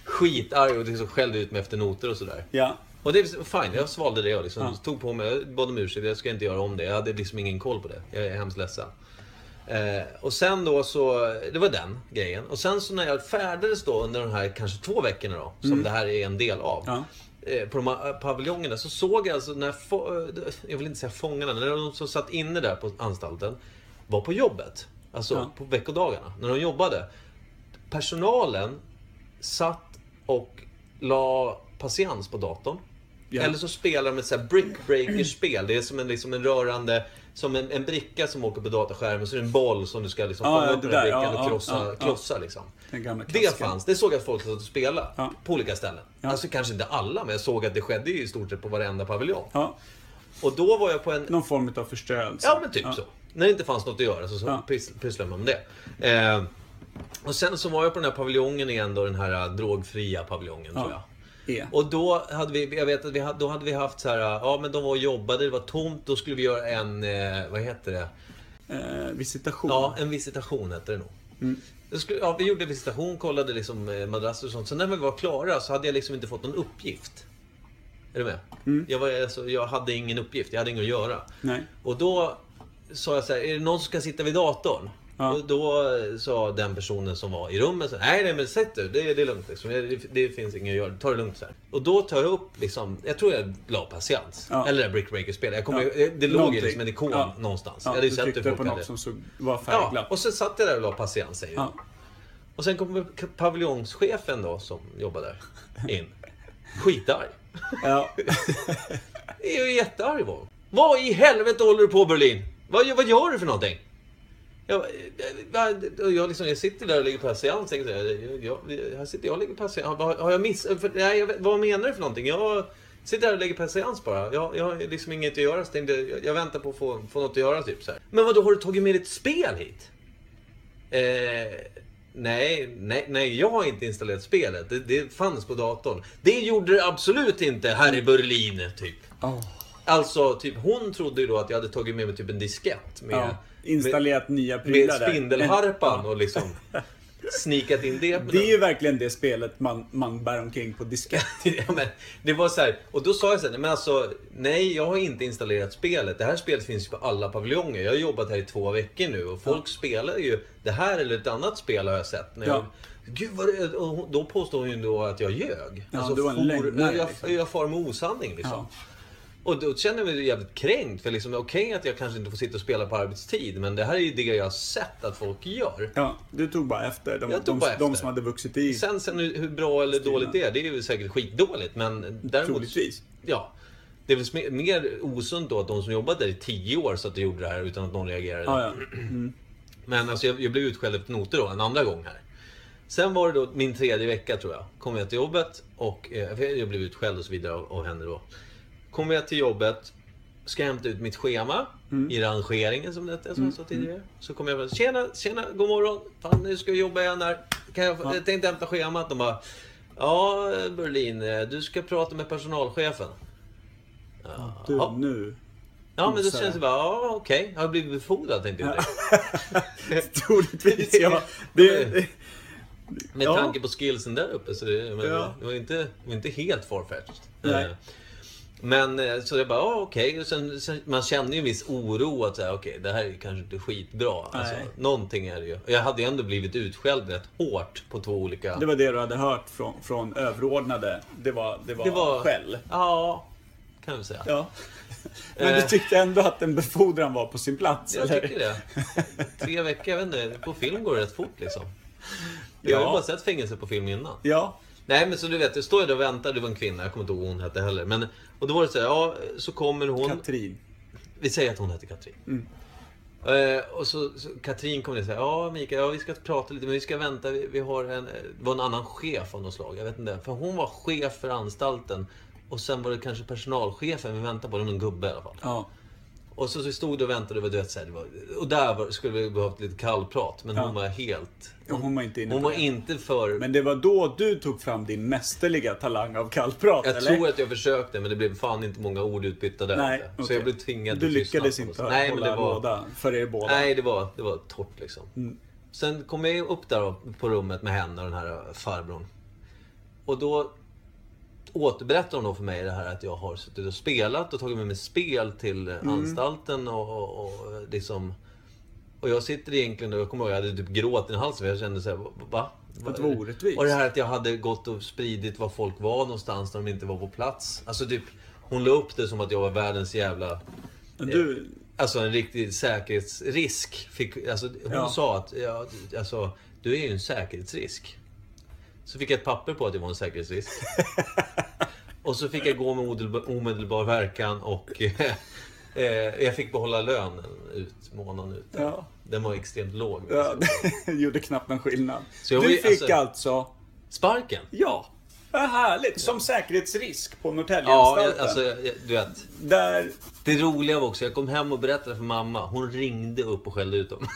skitarg och liksom skällde ut mig efter noter och sådär. Ja. Och det är fine, jag svalde det. Jag liksom Ja. tog på mig, jag bad om ursäkt, jag ska inte göra om det. Jag hade liksom ingen koll på det. Jag är hemskt ledsen. Eh, och sen då så, det var den grejen. Och sen så när jag färdades då under de här kanske två veckorna då, som det här är en del av. Ja. Eh, på de här paviljongerna så såg jag alltså när, få, eh, jag vill inte säga fångarna, när de som satt inne där på anstalten var på jobbet. Alltså Ja. på veckodagarna, när de jobbade. Personalen satt och la patiens på datorn. Ja. Eller så spelar de ett så här brickbreaker-spel. Det är som en, liksom en rörande... Som en, en bricka som åker på dataskärmen. Så är det en boll som du ska liksom fånga ja, upp den där, brickan ja, och krossa, ja. krossa liksom. Det fanns. Det såg jag att folk satt och spelade. På olika ställen. Alltså kanske inte alla, men jag såg att det skedde i stort sett på varenda paviljong. Och då var jag på en... Någon form av förstörelse. Ja, men typ så. När det inte fanns något att göra så, så Ja. pys- pysslade man med det. Eh, och sen så var jag på den här paviljongen igen då, den här äh, drogfria paviljongen tror jag. E. Och då hade vi, jag vet att vi hade, då hade vi haft så här, ja men de var och jobbade, det var tomt, då skulle vi göra en, eh, vad heter det? Eh, visitation. Ja, en visitation hette det nog. Då skulle, ja, vi gjorde visitation, kollade liksom eh, madrasser och sånt. Sen när vi var klara så hade jag liksom inte fått någon uppgift. Är du med? Jag, var, alltså, jag hade ingen uppgift, jag hade inget att göra. Nej. Och då sa jag så här, är det någon som ska sitta vid datorn? Ja. Och då sa den personen som var i rummet så nej nej men sätt dig, det, det är lugnt liksom. det, det finns inget att göra, ta det lugnt så här. Och då tar jag upp liksom, jag tror jag la patiens. Ja. Eller Brickbreaker-spel. Jag kommer, Ja. det, det låg ju liksom en ikon Ja. någonstans. Ja, jag hade ju sett hur folk på något som såg, var Ja, färgglatt. och så satt jag där och la patiens säger Ja. Och sen kommer paviljongschefen då som jobbar där in. Skitarg. Ja. Jag är ju jättearg honom. Vad i helvete håller du på Berlin? Vad, vad gör du för någonting? Jag, jag, eh, eh, jag, liksom, jag sitter där och ligger patiens. Jag, jag, jag, här sitter jag och ligger patiens. Har, har jag miss... För, nej, jag, vad menar du för någonting? Jag sitter där och lägger patiens bara. Jag, jag har liksom inget att göra. Så tänkte, jag, jag väntar på att få, få något att göra typ så här. Men vad då har du tagit med ditt spel hit? Eh, nej, nej, nej, jag har inte installerat spelet. Det, det fanns på datorn. Det gjorde det absolut inte här i Berlin, typ. Oh. Alltså, typ hon trodde ju då att jag hade tagit med mig typ en diskett med, ja. Installerat nya med, prylar med där. spindelharpan och liksom snikat in det. Det är ju verkligen det spelet man, man bär omkring på diskett. ja, men, det var så här, och då sa jag så här, men alltså, nej jag har inte installerat spelet. Det här spelet finns ju på alla paviljonger. Jag har jobbat här i två veckor nu och folk spelar ju det här eller ett annat spel har jag sett. När jag, Ja. Gud vad det, och då påstår hon ju då att jag ljög. Ja, du var en lögnare, jag, liksom. jag far med osanning liksom. Ja. Och då känner jag mig jävligt kränkt. För liksom, okej att jag kanske inte får sitta och spela på arbetstid. Men det här är ju det jag har sett att folk gör. Ja, du tog bara efter. De, Jag tog de, bara de efter. som hade vuxit i. Sen, sen hur bra eller Stilarna. dåligt det är, det är ju säkert skitdåligt. Men däremot... Troligtvis. Ja. Det är väl mer osunt då att de som jobbat där i tio år så att de gjorde det här utan att någon reagerade. Ja, ja. Men alltså jag, jag blev utskälld efter noter då, en andra gång här. Sen var det då min tredje vecka tror jag. Kom jag till jobbet och eh, jag blev utskälld och så vidare av, av henne då. Kommer jag till jobbet, ska hämta ut mitt schema i rangeringen som det hette, som jag sa tidigare. Så kommer jag bara, tjena, tjena, god morgon. Fan, nu ska jag jobba igen här. Kan jag, jag tänkte hämta schemat. De bara, ja Berlin, eh, du ska prata med personalchefen. Du, Ja. nu. Ja, men då känns det bara, ja okej, jag har blivit befordrad tänkte jag direkt. Troligtvis, ja. Det, det, Med Ja. tanke på skillsen där uppe så det, men, Ja. det, var inte, det var inte helt farfetched. Men eh, så jag bara, ja okej. Och Sen, sen, man känner ju en viss oro att säga, okej det här är kanske inte skitbra. Alltså, Nej. någonting är det ju. Jag hade ju ändå blivit utskälld rätt hårt på två olika... det var det du hade hört från, från överordnade. Det var, det var, Det var- skäll. Ja, kan vi säga. Ja. Men du Eh. tyckte ändå att en befordran var på sin plats? Jag eller? tycker det. Tre veckor, jag vet inte. På film går det rätt fort liksom. Jag har ju Ja. bara sett fängelse på film innan. Ja. Nej men så du vet, jag står ju där och väntar. Det var en kvinna, jag kommer inte ihåg vad hon hette heller. Men, och då var det så här, ja så kommer hon. Katrin. Vi säger att hon heter Katrin. Mm. Eh, och så, så Katrin kommer ner och säger, ja Mikael, ja, vi ska prata lite, men vi ska vänta. Vi, vi har en, det var en annan chef av något slag. Jag vet inte. För hon var chef för anstalten. Och sen var det kanske personalchefen vi väntade på. Det var någon gubbe i alla fall. Ja. Och så, så stod det och väntade. Och, du vet, så här, det var, och där var, skulle vi behövt lite kallprat. Men Ja. hon var helt... Ja, hon var inte inne Hon var det. inte för... Men det var då du tog fram din mästerliga talang av kallprat, Jag eller? tror att jag försökte, men det blev fan inte många ord utbytta där. Nej, Så okej. jag blev tvingad Du lyckades inte Nej, men hålla det var... råda för er båda. Nej, det var, det var torrt liksom. Mm. Sen kom jag upp där på rummet med henne och den här farbrorn. Och då återberättar hon då för mig det här att jag har suttit och spelat och tagit med mig spel till Mm. anstalten och, och, och liksom... Och jag sitter egentligen och jag kommer ihåg jag hade typ gråt i halsen för jag kände såhär, va? Att det var orättvist. Och det här att jag hade gått och spridit var folk var någonstans när de inte var på plats. Alltså typ, hon la upp det som att jag var världens jävla... Du, Alltså en riktig säkerhetsrisk. Fick, alltså, hon Ja. sa att ja, alltså, du är ju en säkerhetsrisk. Så fick jag ett papper på att jag var en säkerhetsrisk. och så fick jag gå med omedelbar verkan och eh, jag fick behålla lönen ut, månaden ut. Ja. Den var extremt låg. ja, det gjorde knappt någon skillnad. Du var fick alltså- alltså, Sparken? ja, vad härligt. Som säkerhetsrisk på Ja, Norrtäljeanstalten. jag, alltså, du vet. Där, Det roliga var också, jag kom hem och berättade för mamma. Hon ringde upp och skällde ut dem.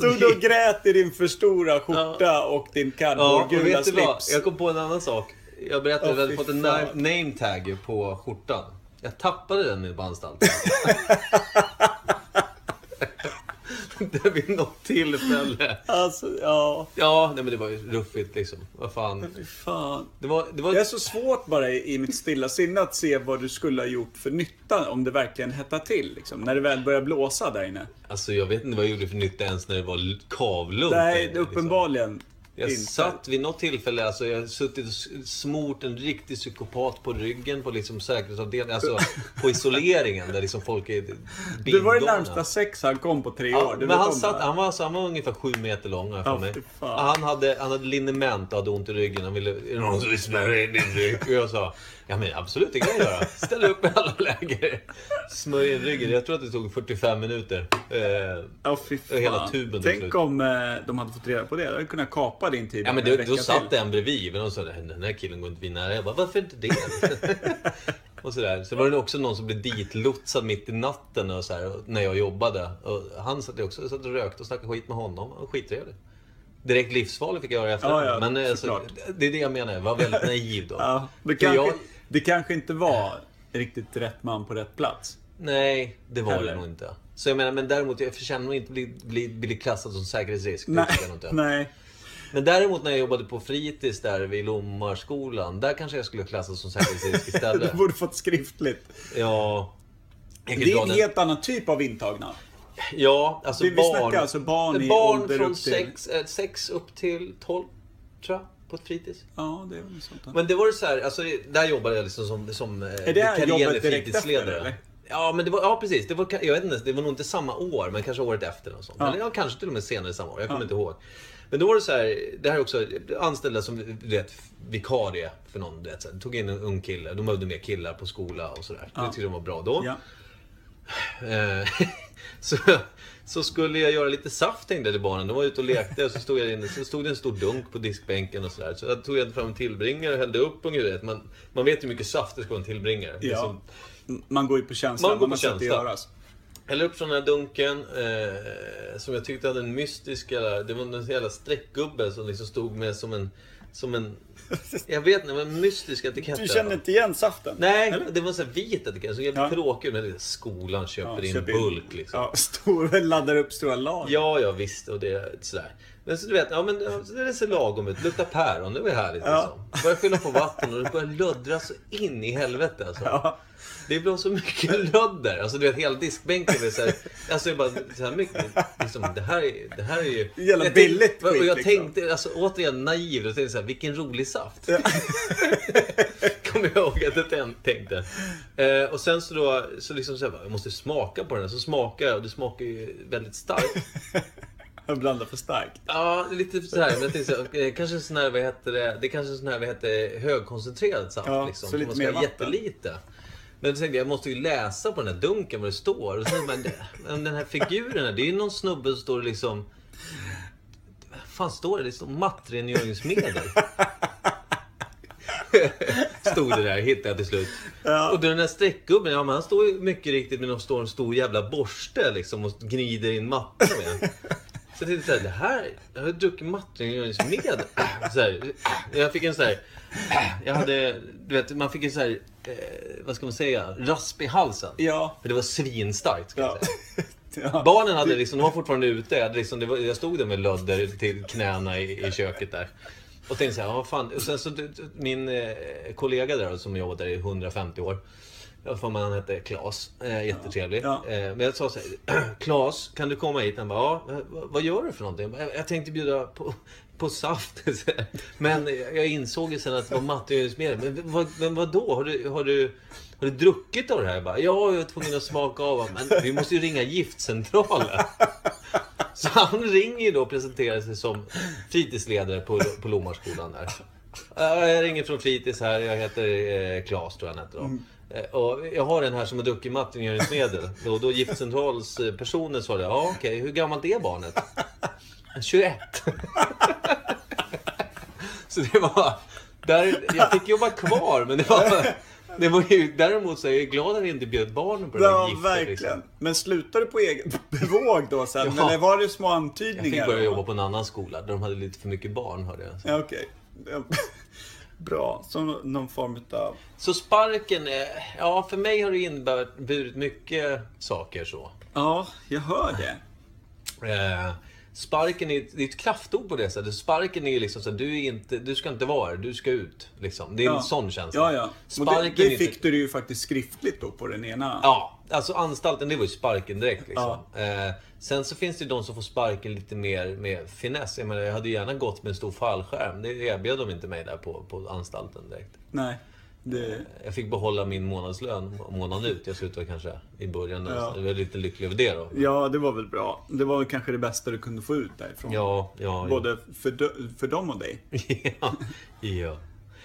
Stod och grät i din för stora skjorta och din Ja, och vet du vad? slips. Jag kom på en annan sak. Jag berättade att Åh, jag hade fått en name tag på skjortan. Jag tappade den nere på anstalten. Det vid något tillfälle. Alltså, ja. Ja, nej men det var ju ruffigt liksom. Vad fan. Fy fan. Det var... Det var Det är så svårt bara i i mitt stilla sinne att se vad du skulle ha gjort för nytta om det verkligen hettade till. Liksom, när det väl börjar blåsa där inne. Alltså jag vet inte vad jag gjorde för nytta ens när det var kavlugnt. Nej, inne, är uppenbarligen Jag inte. satt vid något tillfälle, alltså jag har suttit och smort en riktig psykopat på ryggen på liksom säkerhetsavdelningen, alltså på isoleringen där liksom folk är Du var det närmsta sex han kom på tre år. Men han, satt, det? han, var, alltså, han var ungefär sju meter lång för mig. Han hade, han hade liniment och hade ont i ryggen. Han ville, är det någon som vill smörja in din rygg? Och jag sa, ja men absolut det kan jag göra. Ställ upp i alla läger. Smörj in ryggen. Jag tror att det tog 45 minuter. Eh, Ja, fy fan. hela tuben till Tänk om eh, de hade fått reda på det. De hade kunnat kapa din tid Ja men en det, då till. satt en bredvid och sa den här killen går inte vi nära. Jag bara, varför inte det? och sådär. Så var det också någon som blev ditlotsad mitt i natten och så här, när jag jobbade. Och han satt också satt och rökte och snackade skit med honom. Och skittrevligt. Direkt livsfarlig fick jag göra efter. Ja, ja, men alltså, det är det jag menar, var väldigt naiv då. Ja, det, kanske, jag- det kanske inte var riktigt rätt man på rätt plats. Nej, det var Heller. det nog inte. Så jag menar, men däremot, jag förtjänar nog inte bli, bli, bli klassad som säkerhetsrisk. Nej, inte. nej. Men däremot när jag jobbade på fritids där vid Lommarskolan, där kanske jag skulle klassas som säkerhetsrisk Du istället. borde fått skriftligt. Ja. Det är en helt annan typ av intagna. Ja, alltså Vi- vi barn. snackar alltså barn i barn ålder från upp till- 6 sex upp till 12, tror jag. På ett fritids. Ja, det är väl sånt. där. Men det var ju så här, alltså det- där jobbade jag liksom som, som eh, Är det jobbet direkt fritidsledare. efter, eller? Ja, men det var, ja precis. Det var, jag vet inte, det var nog inte samma år, men kanske året efter. Och sånt. Ja. Eller ja, kanske till och med senare samma år. Jag kommer Ja. inte ihåg. Men då var det så här, det här är också anställda som du vet, vikarie för någon. Du vet, så här, tog in en ung kille, de behövde mer killar på skola och sådär. Det Ja. tyckte de var bra då. Ja. Eh, så, så skulle jag göra lite saft tänkte jag till barnen. De var ute och lekte och så stod, jag inne, så stod det en stor dunk på diskbänken och sådär. Så jag tog jag fram en tillbringare och hällde upp ungefär. Man, man vet hur mycket saft det ska vara en tillbringare. Ja. som- Man går ju på känsla. Man går på känsla. Häller upp från den här dunken, eh, som jag tyckte hade en mystisk jävla... Det var en jävla streckgubbe som liksom stod med som en... Som en... Jag vet inte, det var en mystisk etikett. Du känner inte igen saften? Nej, Eller? det var sån här vit etikett. Så jävligt Ja. tråkig. Men det är skolan köper in köp bulk liksom. Ja, stor, laddar upp stora lager. Ja, ja visst. Och det sådär. Men så du vet, ja men det ser lagom ut. Luktar päron, det var härligt Ja. liksom. Börjar fylla på vatten och det börjar luddra så in i helvete alltså. Ja. Det blev så mycket lödder. Alltså du vet, hela diskbänken är såhär... Alltså det är bara så här mycket... Liksom, det, här är, det här är ju... Jävla jag billigt tänkte, Och skit, jag liksom. tänkte, alltså återigen naiv, och tänkte såhär, vilken rolig saft. Kommer jag ihåg att jag tän- tänkte. Eh, och sen så då, så liksom så här, jag måste smaka på den här. Så smakar jag och det smakar ju väldigt starkt. Jag blandar för starkt. Ja, lite så här. Men jag tänkte så här, kanske en sån här, vad heter det? Det är kanske en sån här, vad heter det, högkoncentrerad saft Ja, liksom. så lite Man ska mer vatten. jättelite. Men då tänkte jag, jag måste ju läsa på den här dunken vad det står. Och man, det- men den här figuren, här, det är ju någon snubbe som står liksom... Vad fan står det? Det står mattrengöringsmedel. Stod det där, hittade jag till slut. Ja. Och den där streckgubben, ja men han står ju mycket riktigt med någon stor, stor jävla borste liksom och gnider in mattan med. Så jag tänkte såhär, det här, jag har druckit mattrengöringsmedel. Så här, jag fick en sån här, jag hade, du vet, man fick en sån här, eh, vad ska man säga, rasp i halsen. Ja. För det var svinstarkt, ska jag Ja. säga. ja. Barnen hade liksom, de var fortfarande ute. Jag, hade liksom, det var, jag stod där med lödder till knäna i, i köket där. Och tänkte så här, vad fan. Och sen så, min eh, kollega där som jobbat där i 150 år. Jag får man han hette Klas. Eh, jättetrevlig. Ja. Eh, men jag sa så här, Klas, kan du komma hit? Han bara, ja, vad, vad gör du för någonting? Jag, jag tänkte bjuda på, på saft. Men jag insåg ju sen att det var mattegöringsmedel. Men, vad, men vad då? Har du, har du har du druckit av det här? Jag bara, ja, jag är tvungen att smaka av. Men vi måste ju ringa giftcentralen. Så han ringer ju då och presenterar sig som fritidsledare på, på Lomarskolan där. "Ja, Jag ringer från fritids här, jag heter eh, Klas tror jag han heter då. Eh, Och jag har en här som har druckit mattrengöringsmedel. Då, då giftcentralspersonen sa det, ja okej, hur gammalt är barnet? 21. Så det var... Där, jag fick jobba kvar, men det var... Det var ju, däremot så är jag glad att jag inte bjöd barnen på det Ja, giftet. verkligen. Liksom. Men slutade du på eget bevåg då sen? Ja. Eller var det små Jag antydningar? fick börja då? jobba på en annan skola där de hade lite för mycket barn hörde jag. Ja, okej. Bra. Som någon form av... Så sparken, är- ja för mig har det inneburit mycket saker så. Ja, jag hör det. Sparken är, det är ett kraftord på det sättet. Sparken är liksom så du, är inte, du ska inte vara här, du ska ut. Liksom. Det är en sån känsla. Ja, ja. Och det, Sparken det är inte- fick du ju faktiskt skriftligt då på den ena. Ja, alltså anstalten det var ju sparken direkt liksom. Eh, sen så finns det ju de som får sparken lite mer med finess. Jag menar, jag hade ju gärna gått med en stor fallskärm. Det erbjöd de inte mig där på, på anstalten direkt. Nej. Det... Jag fick behålla min månadslön månaden ut. Jag slutade kanske i början. Ja. Jag var lite lycklig över det då. Ja, det var väl bra. Det var väl kanske det bästa du kunde få ut därifrån. Ja, ja. Både för, dö- för dem och dig. ja. ja.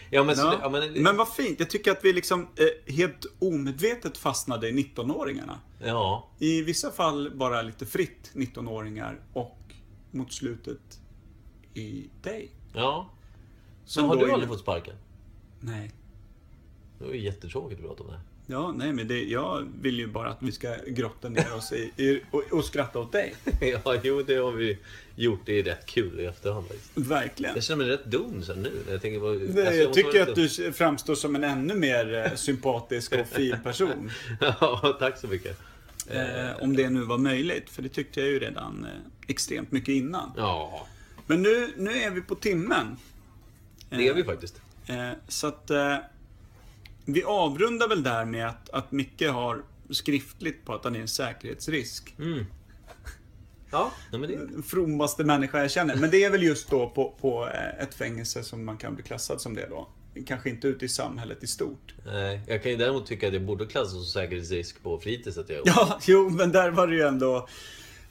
Ja, men, Ja. ja, men, Men vad fint. Jag tycker att vi liksom eh, helt omedvetet fastnade i 19-åringarna. ja. I vissa fall bara lite fritt 19-åringar och mot slutet i dig. ja. Som Men har du aldrig fått sparken? Nej. Det var ju jättetråkigt att prata om det. Ja, nej men det, jag vill ju bara att vi ska grotta ner oss i, i och, och skratta åt dig. ja, jo, det har vi gjort. Det är rätt kul i efterhand faktiskt. Verkligen. Jag känner mig rätt dum sen nu. Jag, tänker bara, Nej, alltså, jag måste tycker att lite- du framstår som en ännu mer eh, sympatisk och fin person. ja, tack så mycket. Eh, om det nu var möjligt, för det tyckte jag ju redan eh, extremt mycket innan. Ja, Men nu, nu är vi på timmen. det är vi faktiskt. Eh, så att eh, vi avrundar väl där med att, att Micke har skriftligt på att han är en säkerhetsrisk. Mm. Ja, men det... Frommaste människa jag känner. Men det är väl just då på, på eh, ett fängelse som man kan bli klassad som det då. Kanske inte ute i samhället i stort. Nej, jag kan ju däremot tycka att jag borde klassas som säkerhetsrisk på fritidset jag. Ja, jo, men där var det ju ändå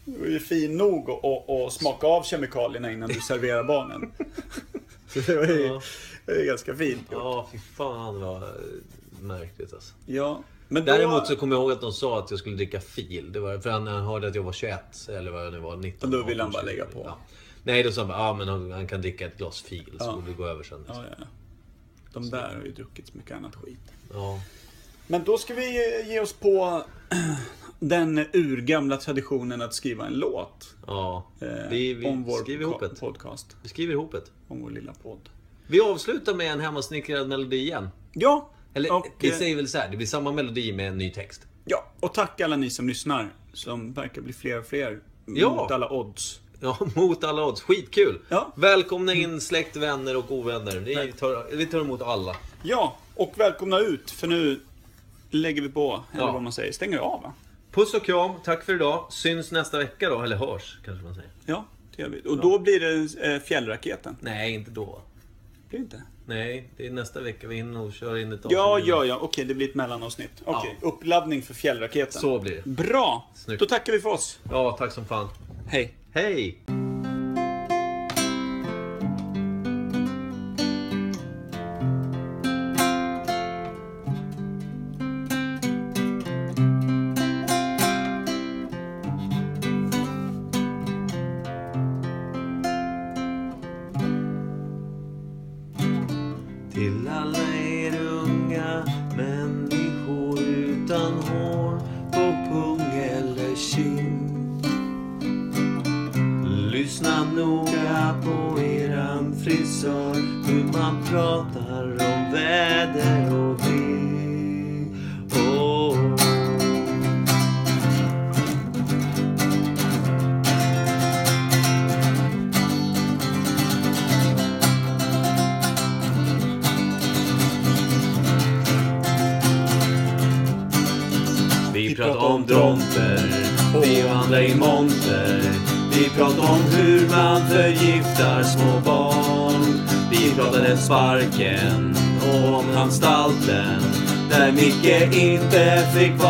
ju fin nog att- smaka av kemikalierna innan du serverar barnen. Så det var ju Ja. Det är ganska fint. Ja. Ja, fy fan vad märkligt alltså. ja. Men då, Däremot så kommer jag ihåg att de sa att jag skulle dricka fil. Det var för han han hörde att jag var 21 eller vad jag nu var, 19. Och då ville han 18, bara lägga 20. på. Ja. Nej, då sa han bara, ja men han, han kan dricka ett glas fil så Ja. vi gå över sen. Ja, ja. De där har ju druckit så mycket annat skit. Ja. Men då ska vi eh, ge oss på den urgamla traditionen att skriva en låt. ja. eh, Vi, vi om vår skriver ihop ett. podcast. Vi skriver ihop ett. Om vår lilla podd. Vi avslutar med en hemmasnickrad melodi igen. Ja, Eller och, vi eh, säger väl så här, det blir samma melodi med en ny text. ja, och tack alla ni som lyssnar. Som verkar bli fler och fler. Ja. Mot alla odds. Ja, mot alla odds. Skitkul! Ja. Välkomna in släkt, vänner och ovänner. Vi tar, vi tar emot alla. Ja, och välkomna ut för nu lägger vi på, eller Ja. vad man säger, stänger av va? Puss och kram, tack för idag. Syns nästa vecka då, eller hörs kanske man säger. Ja, det gör vi. Och då blir det eh, fjällraketen. Nej, inte då. Det inte? Nej, det är nästa vecka vi hinner och kör in ett Ja, avsnitt. ja, ja. Okej, det blir ett mellanavsnitt. Okej, uppladdning för fjällraketen. Så blir det. Bra! Snyggt. Då tackar vi för oss. Ja, tack som fan. Hej. Hej! Där Micke inte fick